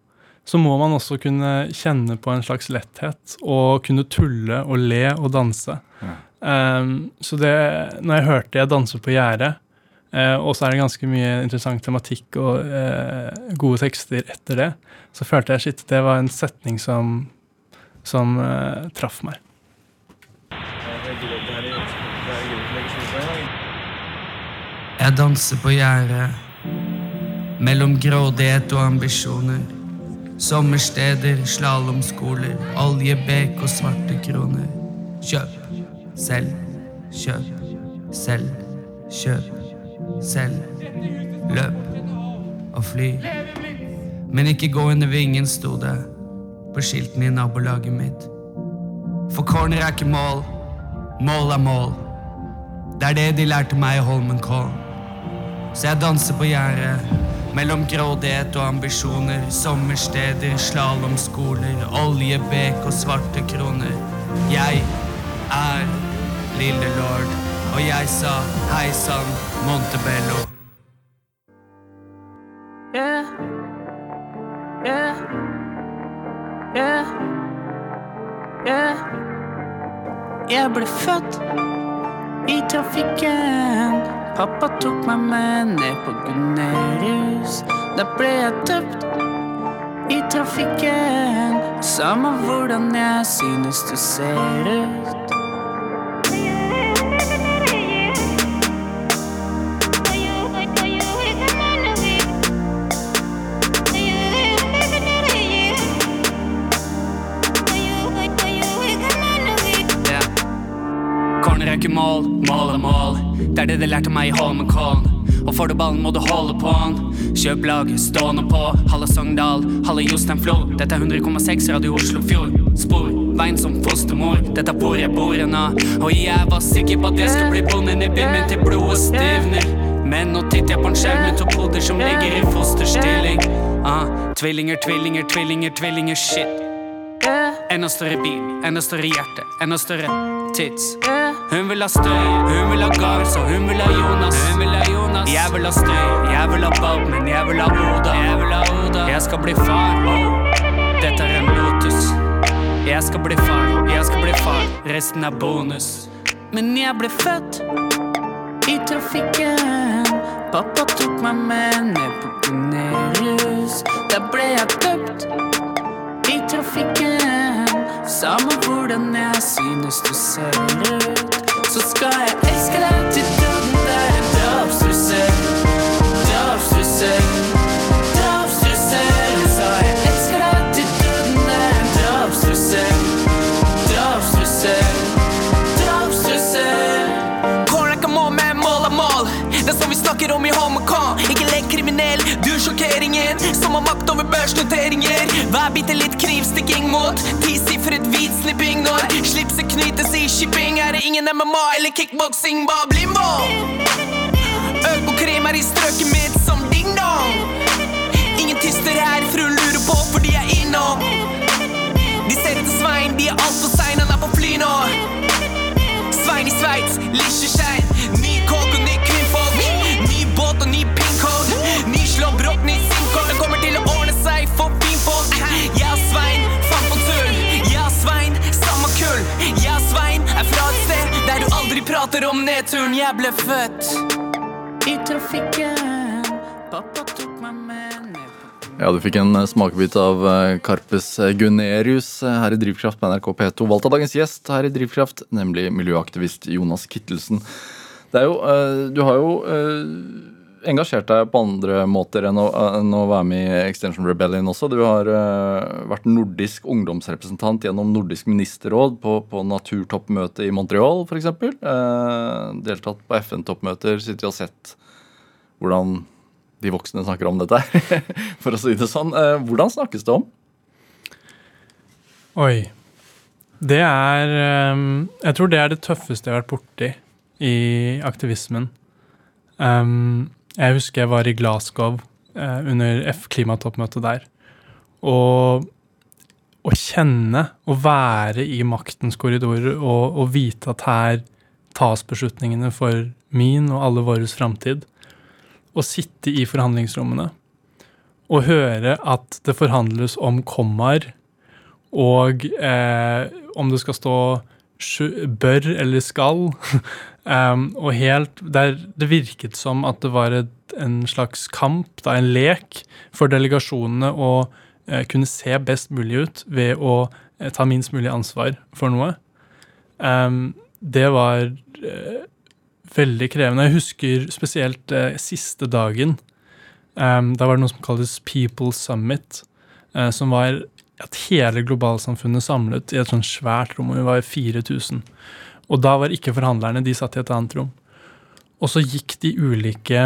så må man også kunne kjenne på en slags letthet og kunne tulle og le og danse. Ja. Um, så det, når jeg hørte 'Jeg danser på gjerdet', uh, og så er det ganske mye interessant tematikk og uh, gode tekster etter det, så følte jeg shit, det var en setning som, som uh, traff meg. Jeg danser på gjerdet mellom grådighet og ambisjoner. Sommersteder, slalåmskoler, oljebek og svarte kroner. Kjøp, selv, kjøp, selv, kjøp, selv. Løp og fly. Men ikke gå under vingen, sto det på skiltene i nabolaget mitt. For corner er ikke mål, mål er mål. Det er det de lærte meg i Holmenkollen. Så jeg danser på gjerdet mellom grådighet og ambisjoner. Sommersteder, slalåmskoler, oljebek og svarte kroner. Jeg er lille lord, og jeg sa hei sann, Montebello. Yeah. Yeah. Yeah. Yeah. Jeg ble født i trafikken. Pappa tok meg med ned på Gunnerus Da ble jeg tøpt i trafikken. Samme hvordan jeg synes du ser ut. Yeah. Kornrekke mål, mål er mål. Det er det de lærte meg i Holmenkollen. Og får du ballen, må du holde på den. Kjøp lag, stående på. Halla Sogndal, halla Jostein Flo. Dette er 100,6 Radio Oslo Fjord. Spor, veien som fostermor. Dette er hvor jeg bor nå. Og jeg var sikker på at jeg skulle bli bonden i min til blodet stivner. Men nå titter jeg på en skjerm med to poder som ligger i fosterstilling. Ah, tvillinger, tvillinger, tvillinger, tvillinger, shit. Enda større bil, enda større hjerte, enda større tits. Hun vil ha støy, hun vil ha så hun vil ha Jonas. Hun vil ha Jonas. Jeg vil ha støy, jeg vil ha Bob, men jeg vil ha Oda. Jeg vil ha Oda. Jeg skal bli far. Oh. Dette er en Lotus. Jeg skal bli far, jeg skal bli far. Resten er bonus. Men jeg ble født i trafikken. Pappa tok meg med ned på Gunerius. Der ble jeg døpt i trafikken. Samme hvordan jeg synes du ser ut, så skal jeg elske deg til er er er sånn er. Vær bitte litt knivstikking mot tisifret hvitsnipping. Når slipset knytes i shipping, er det ingen MMA eller kickboksing. Bare blimbo. Økokrim er i strøket mitt som ding-dong. Tyster her, fruen lurer på fordi de er innom. De ser etter Svein, de er altfor sein, han er på fly nå. Svein i Sveits, Liechtenstein. Ny kåk og ny kvinnfolk. Ny båt og ny pincode. Ny slåbrok, ny sinkord. Det kommer til å ordne seg for finfolk. Jeg og Svein fant på tull. Jeg og Svein, samme kull. Jeg og Svein er fra et sted der du aldri prater om nedturen. Jeg ble født i trafikken. Pappa Ja, du fikk en eh, smakebit av eh, Gunerius eh, her i Drivkraft på NRK P2. Valgt av dagens gjest her i Drivkraft, nemlig miljøaktivist Jonas Kittelsen. Jo, du har jo engasjert deg på andre måter enn å, enn å være med i Extension Rebellion også. Du har vært nordisk ungdomsrepresentant gjennom Nordisk ministerråd på, på naturtoppmøtet i Montreal f.eks. Uh, deltatt på FN-toppmøter, sittet og sett hvordan de voksne snakker om dette, <laughs> for å si det sånn. Eh, Hvordan snakkes det om? Oi. Det er ehm, Jeg tror det er det tøffeste jeg har vært borti i aktivismen. Ehm, jeg husker jeg var i Glasgow eh, under F-klimatoppmøtet der. Og å kjenne, å være i maktens korridorer og, og vite at her tas beslutningene for min og alle våres framtid. Å sitte i forhandlingsrommene og høre at det forhandles om kommaer og eh, om det skal stå bør eller skal. um, <laughs> og helt der Det virket som at det var et, en slags kamp, da, en lek, for delegasjonene å eh, kunne se best mulig ut ved å eh, ta minst mulig ansvar for noe. Um, det var eh, veldig krevende. Jeg husker spesielt eh, siste dagen. Um, da var det noe som kalles People Summit, eh, som var at hele globalsamfunnet samlet i et sånn svært rom, og vi var 4000. Og da var ikke forhandlerne, de satt i et annet rom. Og så gikk de ulike,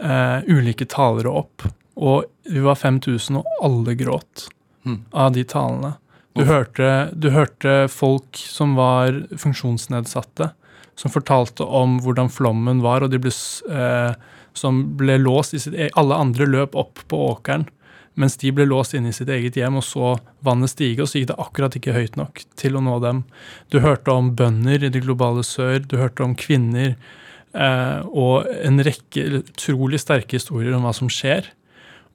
eh, ulike talere opp, og vi var 5000, og alle gråt mm. av de talene. Du hørte, du hørte folk som var funksjonsnedsatte, som fortalte om hvordan flommen var, og de ble, eh, som ble låst i sitt e Alle andre løp opp på åkeren, mens de ble låst inne i sitt eget hjem og så vannet stige, og så gikk det akkurat ikke høyt nok til å nå dem. Du hørte om bønder i det globale sør, du hørte om kvinner, eh, og en rekke utrolig sterke historier om hva som skjer.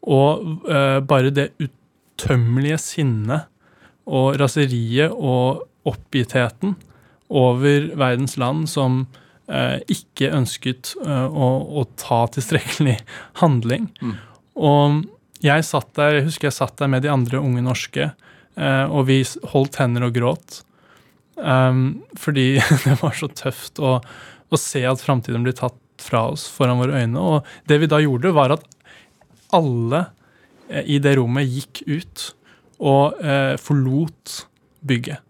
Og eh, bare det utømmelige sinnet og raseriet og oppgittheten over verdens land som eh, ikke ønsket eh, å, å ta tilstrekkelig handling. Mm. Og jeg satt der, jeg husker jeg satt der med de andre unge norske, eh, og vi holdt hender og gråt. Um, fordi <laughs> det var så tøft å, å se at framtiden blir tatt fra oss foran våre øyne. Og det vi da gjorde, var at alle eh, i det rommet gikk ut og eh, forlot bygget.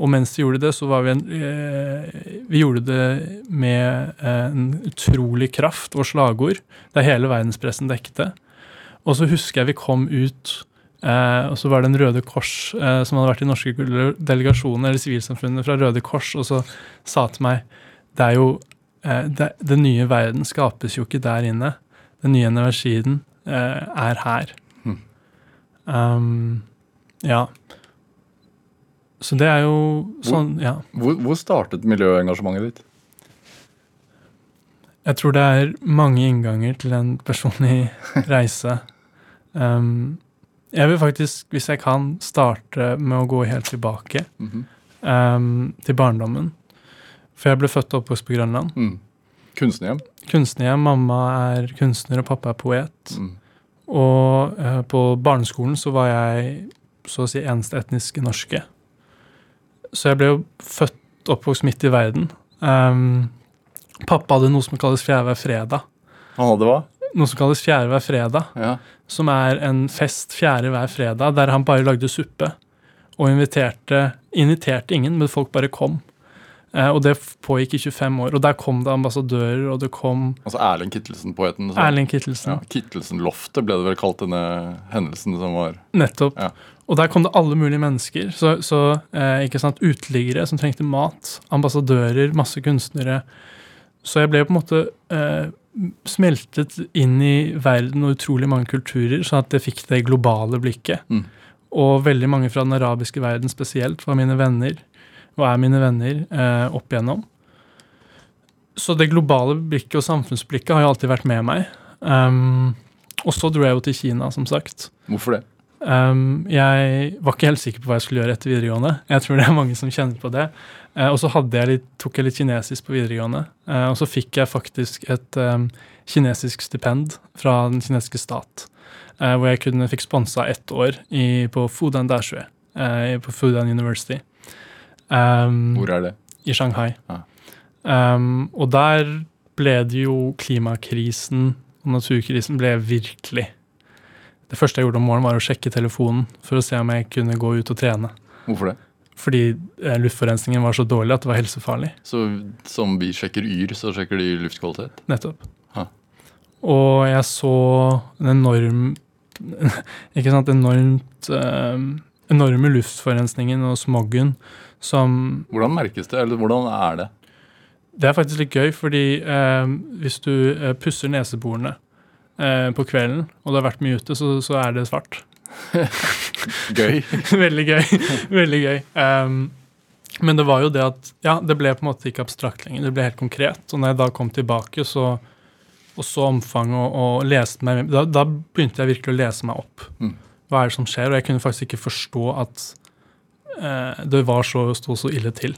Og mens vi gjorde det, så var vi en eh, Vi gjorde det med eh, en utrolig kraft og slagord, der hele verdenspressen dekket. Og så husker jeg vi kom ut, eh, og så var det en Røde Kors eh, som hadde vært i norske delegasjoner, eller sivilsamfunnet fra Røde Kors, og så sa til meg det er jo eh, det, Den nye verden skapes jo ikke der inne. Den nye energien eh, er her. Um, ja. Så det er jo sånn, ja. Hvor, hvor startet miljøengasjementet ditt? Jeg tror det er mange innganger til en personlig <laughs> reise. Um, jeg vil faktisk, hvis jeg kan, starte med å gå helt tilbake Mhm. um, til barndommen. For jeg ble født og oppvokst på Grønland. Mm. Kunstnerhjem? Kunstnerhjem. Mamma er kunstner, og pappa er poet. Mm. Og uh, på barneskolen så var jeg så å si eneste etniske norske. Så jeg ble jo født oppvokst midt i verden. Um, pappa hadde noe som kalles fjerde hver fredag. Han hadde hva? Noe som kalles fjerde hver fredag, Ja. som er en fest fjerde hver fredag der han bare lagde suppe. Og inviterte, inviterte ingen, men folk bare kom. Uh, og det pågikk i 25 år. Og der kom det ambassadører, og det kom Altså Erling Kittelsen-poeten. Erling Kittelsen. Ja, Kittelsen-loftet ble det vel kalt denne hendelsen som var Nettopp. Ja. Og der kom det alle mulige mennesker. Så, så eh, ikke sant, Uteliggere som trengte mat, ambassadører, masse kunstnere. Så jeg ble på en måte eh, smeltet inn i verden og utrolig mange kulturer, sånn at jeg fikk det globale blikket. Mm. Og veldig mange fra den arabiske verden spesielt var mine venner, og er mine venner, eh, opp igjennom. Så det globale blikket og samfunnsblikket har jo alltid vært med meg. Um, og så dro jeg jo til Kina, som sagt. Hvorfor det? Um, jeg var ikke helt sikker på hva jeg skulle gjøre etter videregående. Jeg tror det er mange som kjenner på det. Uh, og så jeg litt, tok jeg litt kinesisk på videregående. Uh, og så fikk jeg faktisk et um, kinesisk stipend fra den kinesiske stat. Uh, hvor jeg kunne fikk sponsa ett år i, på Fudan Dashue, på Fudan University. Um, Hvor er det? i Shanghai. Ah. Og der ble det jo klimakrisen og naturkrisen ble virkelig. Det første jeg gjorde om morgenen, var å sjekke telefonen for å se om jeg kunne gå ut og trene. Hvorfor det? Fordi eh, luftforurensningen var så dårlig at det var helsefarlig. Så som vi sjekker Yr, så sjekker de luftkvalitet? Nettopp. Ha. Og jeg så en enorm <laughs> Ikke sant, enormt eh, Enorme luftforurensningen og smoggen som Hvordan merkes det, eller hvordan er det? Det er faktisk litt gøy, fordi eh, hvis du eh, pusser neseborene eh, på kvelden, og det har vært mye ute, så, så er det svart. <laughs> Gøy? <laughs> Veldig gøy. Veldig gøy. Um, men det var jo det at Ja, det ble på en måte ikke abstrakt lenger, det ble helt konkret. Og når jeg da kom tilbake så, og så omfanget og, og leste meg da, da begynte jeg virkelig å lese meg opp. Mm. Hva er det som skjer? Og jeg kunne faktisk ikke forstå at eh, det var så, sto så ille til.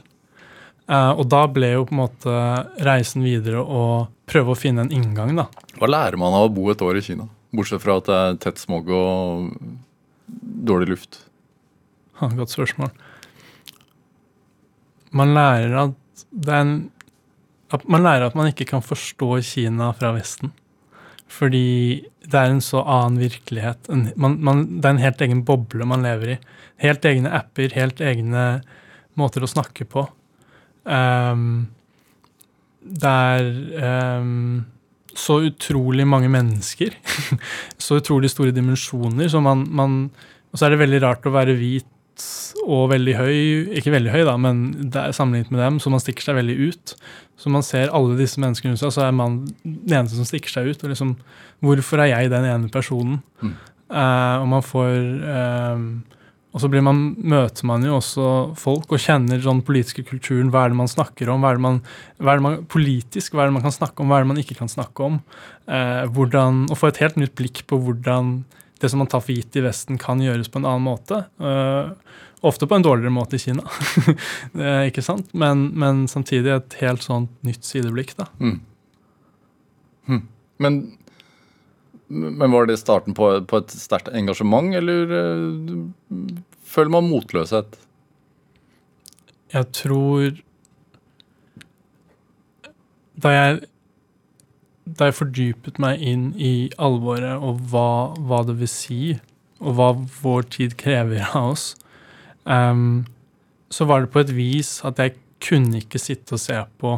Eh, og da ble jo på en måte reisen videre å prøve å finne en inngang, da. Hva lærer man av å bo et år i Kina? Bortsett fra at det er tett smog og dårlig luft. Ha, Godt spørsmål. Man lærer at det er en at Man lærer at man ikke kan forstå Kina fra Vesten. Fordi det er en så annen virkelighet. En, man, man, det er en helt egen boble man lever i. Helt egne apper, helt egne måter å snakke på. Um, det er um, så utrolig mange mennesker. <laughs> så utrolig store dimensjoner. Så man, man, og så er det veldig rart å være hvit og veldig høy. Ikke veldig høy, da, men sammenlignet med dem, så man stikker seg veldig ut. Så man ser alle disse menneskene rundt seg, så er man den eneste som stikker seg ut. Og liksom, hvorfor er jeg den ene personen? Mm. Uh, og man får eh, Og så man, møter man jo også folk og kjenner den politiske kulturen. Hva er det man snakker om? Hva er det man, hva er det man, politisk, hva er det man kan snakke om? Hva er det man ikke kan snakke om? Eh, hvordan, og få et helt nytt blikk på hvordan det som man tar for gitt i Vesten, kan gjøres på en annen måte. Eh, ofte på en dårligere måte i Kina, <laughs> ikke sant? Men, men, samtidig et helt sånt nytt sideblikk. da. Mm. Hm. Men, men var det starten på, på et sterkt engasjement, eller uh, føler man motløshet? Jeg tror Da jeg da jeg fordypet meg inn i alvoret og hva, hva det vil si, og hva vår tid krever av oss, um, så var det på et vis at jeg kunne ikke sitte og se på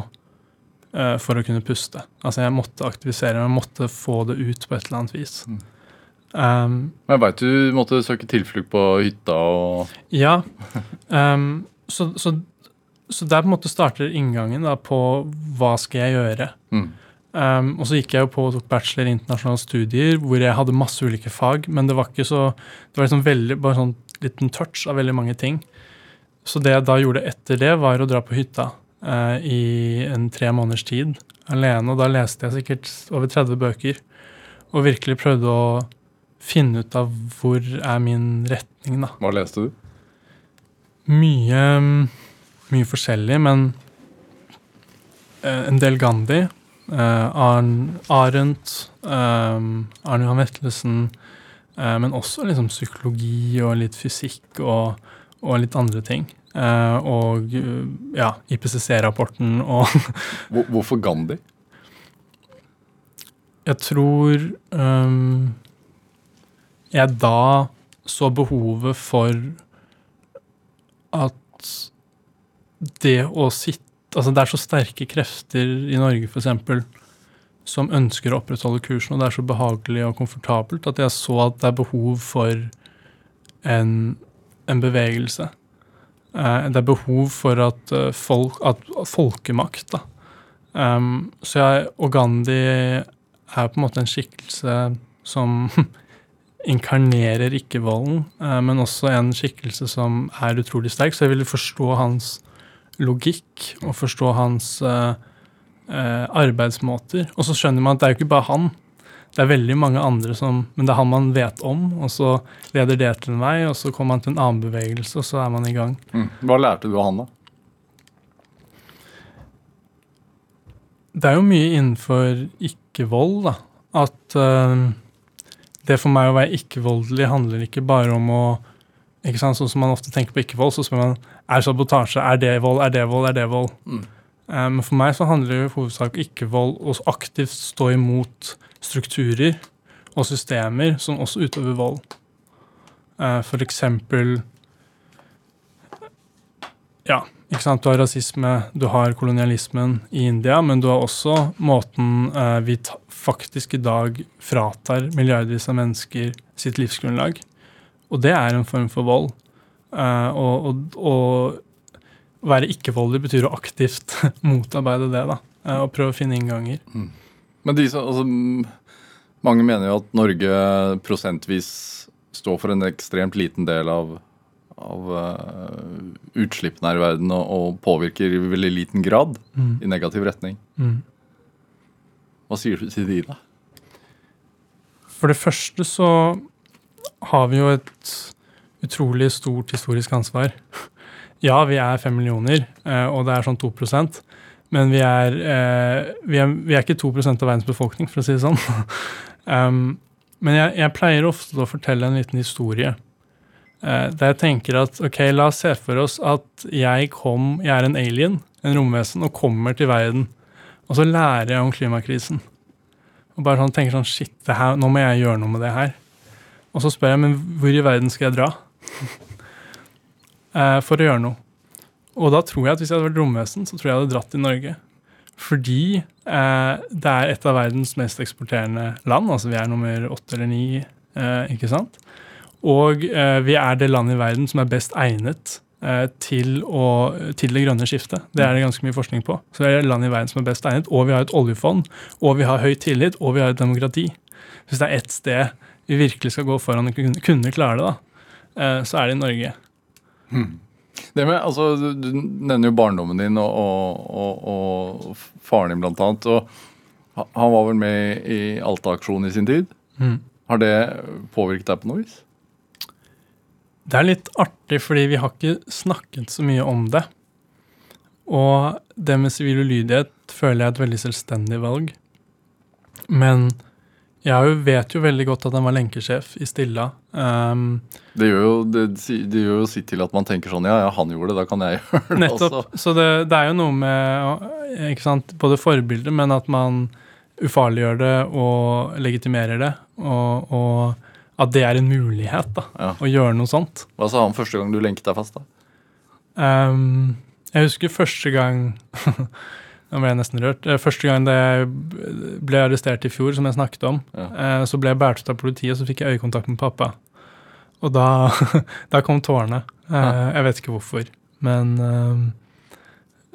eh, for å kunne puste. Altså jeg måtte aktivisere meg, måtte få det ut på et eller annet vis. Mm. Um, Men jeg veit du måtte søke tilflukt på hytta og ja. Um, så, så, så der på en måte starter inngangen da, på hva skal jeg gjøre. mm. Um, og så gikk jeg jo på og tok bachelor i internasjonale studier, hvor jeg hadde masse ulike fag, men det var ikke så Det var liksom veldig, bare sånn liten touch av veldig mange ting. Så det jeg da gjorde etter det, var å dra på hytta eh, i en tre måneders tid alene. Og da leste jeg sikkert over 30 bøker og virkelig prøvde å finne ut av hvor er min retning, da. Hva leste du? Mye, mye forskjellig, men eh, en del Gandhi. Arn, Arendt, um, Arne Johan Vetlesen, eh, men også liksom psykologi og litt fysikk og, og litt andre ting. Eh, og eh, ja, IPCC-rapporten og <laughs> Hvor, hvorfor Gandhi? Jeg tror um, jeg da så behovet for at det å sitte Altså det er så sterke krefter i Norge f.eks. som ønsker å opprettholde kursen, og det er så behagelig og komfortabelt at jeg så at det er behov for en, en bevegelse. Eh, det er behov for at, eh, folk, at folkemakt, da. Um, så jeg, og Gandhi er på en måte en skikkelse som <laughs> inkarnerer ikke-volden, uh, men også en skikkelse som er utrolig sterk. Så jeg ville forstå hans logikk og forstå hans uh, uh, arbeidsmåter. Og så skjønner man at det er jo ikke bare han. Det er veldig mange andre som Men det er han man vet om, og så leder det til en vei, og så kommer man til en annen bevegelse, og så er man i gang. Mm. Hva lærte du av han, da? Det er jo mye innenfor ikke-vold, da. At uh, det for meg å være ikke-voldelig handler ikke bare om å ikke sant, Sånn som man ofte tenker på ikke-vold, så spør man er sabotasje, er det vold, er det vold, er det vold. Mm. Men Men for meg så handler det i hovedsak ikke-vold å aktivt stå imot strukturer og systemer som også utøver vold. Eh, For eksempel Ja, ikke sant. Du har rasisme, du har kolonialismen i India, men du har også måten eh, vi faktisk i dag fratar milliardvis av mennesker sitt livsgrunnlag. Og det er en form for vold. Eh, å være ikke-voldelig betyr å aktivt <laughs> motarbeide det, da. og prøve å finne innganger. Men de som, altså, mange mener jo at Norge prosentvis står for en ekstremt liten del av, av uh, utslippene her i verden og, og påvirker i veldig liten grad Mm. i negativ retning. Mm. Hva sier du til de, da? For det første så har vi jo et utrolig stort historisk ansvar. Ja, vi er fem millioner, eh, og det er sånn 2 men vi er, eh, vi er, vi er ikke 2% av verdens befolkning, for å si det sånn. <laughs> um, men jeg, jeg pleier ofte å fortelle en liten historie. eh, der jeg tenker at ok, la oss se for oss at jeg kom, jeg er en alien, en romvesen, og kommer til verden. Og så lærer jeg om klimakrisen. Og bare sånn, tenker sånn, shit, her, nå må jeg gjøre noe med det her. Og så spør jeg, men hvor i verden skal jeg dra? <laughs> eh, for å gjøre noe. Og da tror jeg at hvis jeg hadde vært romvesen, så tror jeg jeg hadde dratt til Norge. Fordi eh, det er et av verdens mest eksporterende land. Altså vi er nummer åtte eller ni, eh, ikke sant? Og eh, vi er det landet i verden som er best egnet eh, til, å, til det grønne skiftet. Det er det ganske mye forskning på. Så vi er det landet i verden som er best egnet, og vi har et oljefond, og vi har høy tillit, og vi har et demokrati. Hvis det er ett sted vi virkelig skal gå foran og kunne, klare det, da, eh, så er det i Norge. Det med, altså, du, du nevner jo barndommen din og, og, og, og faren din, blant annet. Og han var vel med i Alta-aksjonen i sin tid. Mm. Har det påvirket deg på noe vis? Det er litt artig, fordi vi har ikke snakket så mye om det. Og det med sivil ulydighet føler jeg er et veldig selvstendig valg. Men jeg vet jo veldig godt at han var lenkesjef i Stilla. Um, Det gjør, jo, det, det gjør jo sitt til at man tenker sånn Ja, ja, han gjorde det, da kan jeg <laughs> gjøre det også. nettopp. Så det, det er jo noe med ikke sant, både forbilder, men at man ufarliggjør det og legitimerer det. Og, og at det er en mulighet, da. Ja. Å gjøre noe sånt. Hva sa han første gang du lenket deg fast? da? Um, jeg husker første gang <laughs> Nå ble jeg nesten rørt. Eh, Første gang jeg ble arrestert i fjor, som jeg snakket om, Ja. eh, så ble jeg båret ut av politiet, og så fikk jeg øyekontakt med pappa. Og da, <laughs> da kom tårene. Eh, Ja. Jeg vet ikke hvorfor. Men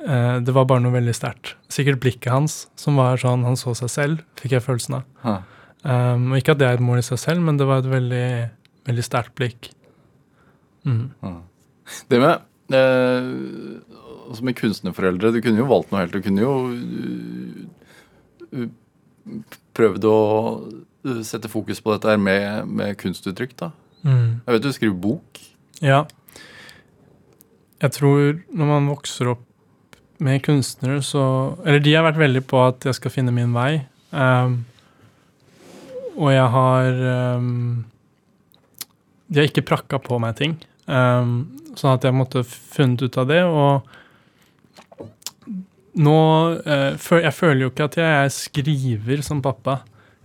det var bare noe veldig sterkt. Sikkert blikket hans, som var sånn han så seg selv, fikk jeg følelsen av. Ha. Um, ikke at det er et mål i seg selv, men det var et veldig, veldig sterkt blikk. Mm. Det med eh, altså med kunstnerforeldre Du kunne jo valgt noe helt. Du kunne jo uh, uh, prøvd å uh, sette fokus på dette her med, med kunstuttrykk, da. Mm. Jeg vet du skriver bok. Ja. Jeg tror når man vokser opp med kunstnere, så Eller de har vært veldig på at jeg skal finne min vei. Um, og jeg har um, De har ikke prakka på meg ting. Um, sånn at jeg måtte funnet ut av det. Og nå eh, Jeg føler jo ikke at jeg er skriver som pappa.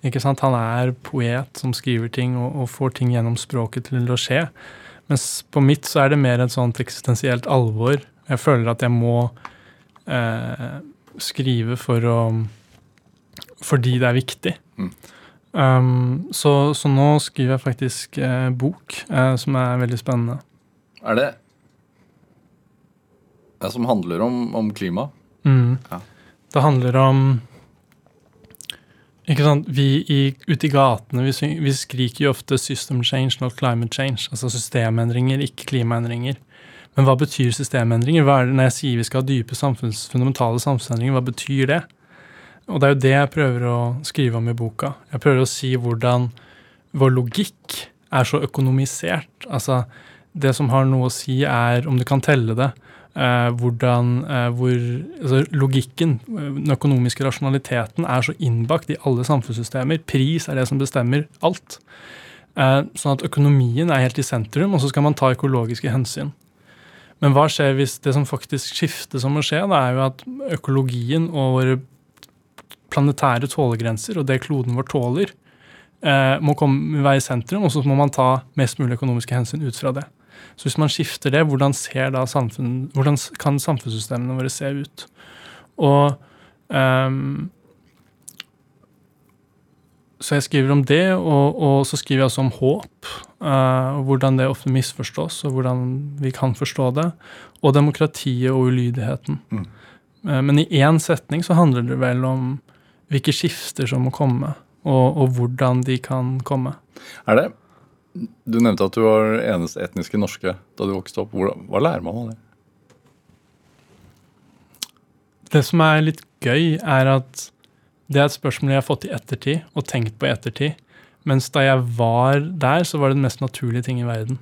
Ikke sant? Han er poet som skriver ting og, og får ting gjennom språket til å skje. Mens på mitt så er det mer et sånt eksistensielt alvor. Jeg føler at jeg må eh, skrive for å Fordi det er viktig. Mm. Um, så, så nå skriver jeg faktisk eh, bok, eh, som er veldig spennende. Er det det som handler om, om klima? Mm. Ja. Det handler om ikke sant, Vi i, ute i gatene vi, syng, vi skriker jo ofte 'system change, not climate change'. Altså systemendringer, ikke klimaendringer. Men hva betyr systemendringer? Hva er det Når jeg sier vi skal ha dype samfunns, fundamentale samfunnsendringer, hva betyr det? Og det er jo det jeg prøver å skrive om i boka. Jeg prøver å si hvordan vår logikk er så økonomisert. Altså, det som har noe å si, er om du kan telle det. Eh, hvordan eh, hvor, altså Logikken, eh, den økonomiske rasjonaliteten, er så innbakt i alle samfunnssystemer. Pris er det som bestemmer alt. Eh, sånn at økonomien er helt i sentrum, og så skal man ta økologiske hensyn. Men hva skjer hvis det som faktisk skifter som må skje, da er jo at økologien og våre planetære tålegrenser og det kloden vår tåler, eh, må komme være i sentrum, og så må man ta mest mulig økonomiske hensyn ut fra det. Så hvis man skifter det, hvordan, ser da samfunn, hvordan kan samfunnssystemene våre se ut? Og um, Så jeg skriver om det, og, og så skriver jeg også om håp. Uh, hvordan det ofte misforstås, og hvordan vi kan forstå det. Og demokratiet og ulydigheten. Mm. Uh, men i én setning så handler det vel om hvilke skifter som må komme, og, og hvordan de kan komme. Er det Du nevnte at du var eneste etniske norske da du vokste opp. Hva, lærer man av det? Det som er litt gøy, er at det er et spørsmål jeg har fått i ettertid, og tenkt på i ettertid. Mens da jeg var der, så var det den mest naturlige ting i verden.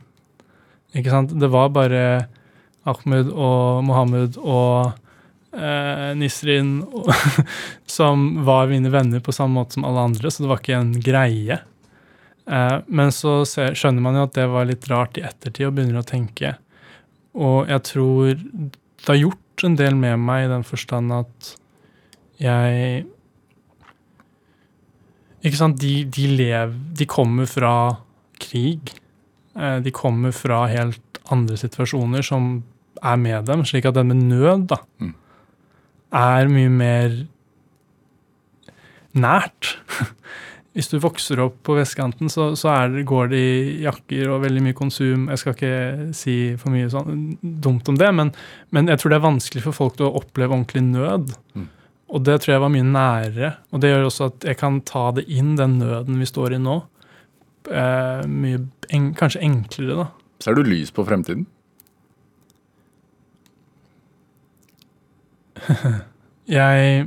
Ikke sant? Det var bare Ahmed og Mohammed og eh, Nisrin og, <laughs> som var mine venner på samme måte som alle andre, så det var ikke en greie. Eh, men så skjønner man jo at det var litt rart i ettertid, og begynner å tenke. Og jeg tror det har gjort en del med meg i den forstand at jeg Ikke sant, de, de lever De kommer fra krig. Eh, De kommer fra helt andre situasjoner som er med dem, slik at det med nød da, Mm. er mye mer nært. <laughs> Hvis du vokser opp på vestkanten, så, så det, går det i jakker og veldig mye konsum. Jeg skal ikke si for mye sånn dumt om det, men, men jeg tror det er vanskelig for folk å oppleve ordentlig nød. Mm. Og det tror jeg var mye nærere. Og det gjør også at jeg kan ta det inn, den nøden vi står i nå. Eh, mye en, kanskje enklere, da. Ser du lys på fremtiden? <laughs> Jeg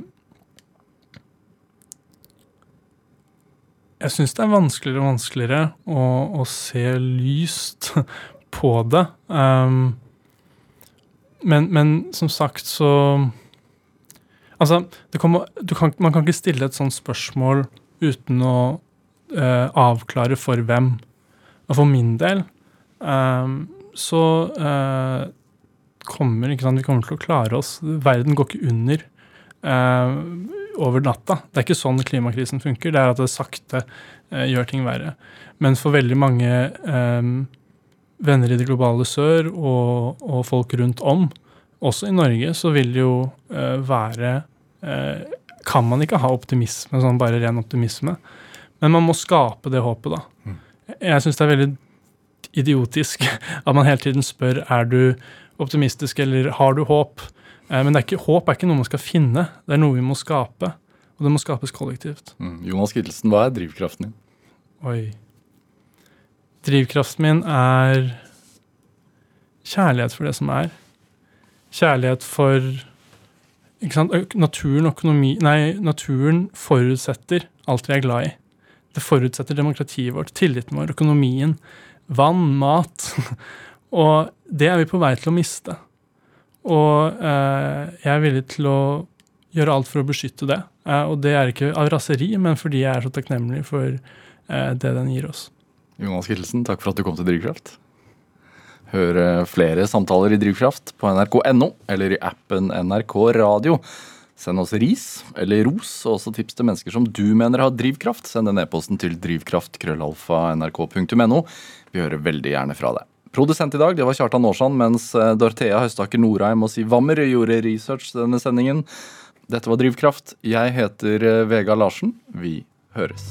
Jeg syns det er vanskeligere og vanskeligere å, å se lyst på det. Um, men, men som sagt så Altså, kommer, kan, man kan ikke stille et sånt spørsmål uten å uh, avklare for hvem. Og for min del um, så uh, kommer ikke sant, Vi kommer til å klare oss. Verden går ikke under eh, over natta. Det er ikke sånn klimakrisen funker. Det er at det sakte eh, gjør ting verre. Men for veldig mange eh, venner i det globale sør og, og folk rundt om, også i Norge, så vil det jo eh, være eh, Kan man ikke ha optimisme, sånn bare ren optimisme? Men man må skape det håpet, da. Jeg syns det er veldig idiotisk <laughs> at man hele tiden spør er du optimistisk eller har du håp. Eh, men det er ikke, håp er ikke noe man skal finne, det er noe vi må skape. Og det må skapes kollektivt. Mm. Jonas Kittelsen, hva er drivkraften din? Oi. Drivkraften min er kjærlighet for det som er. Kjærlighet for? Naturen, økonomi Nei, naturen forutsetter alt vi er glad i. Det forutsetter demokratiet vårt, tilliten vår, økonomien, vann, mat. <laughs> og det er vi på vei til å miste. Og eh, jeg er villig til å gjøre alt for å beskytte det. Eh, og det er ikke av raseri, men fordi jeg er så takknemlig for eh, det den gir oss. Jonas Kittelsen, takk for at du kom til Drivkraft. Hør flere samtaler i Drivkraft på nrk.no eller i appen NRK Radio. Send oss ris eller ros, og også tips til mennesker som du mener har drivkraft. Send den e-posten til drivkraft.krøllalfa.nrk.no. Vi hører veldig gjerne fra deg. Produsent i dag det var Kjartan Aarsand, mens eh, Dorthea Høstaker Norheim og Siv Wammer gjorde research til denne sendingen. Dette var Drivkraft. Jeg heter eh, Vega Larsen. Vi høres.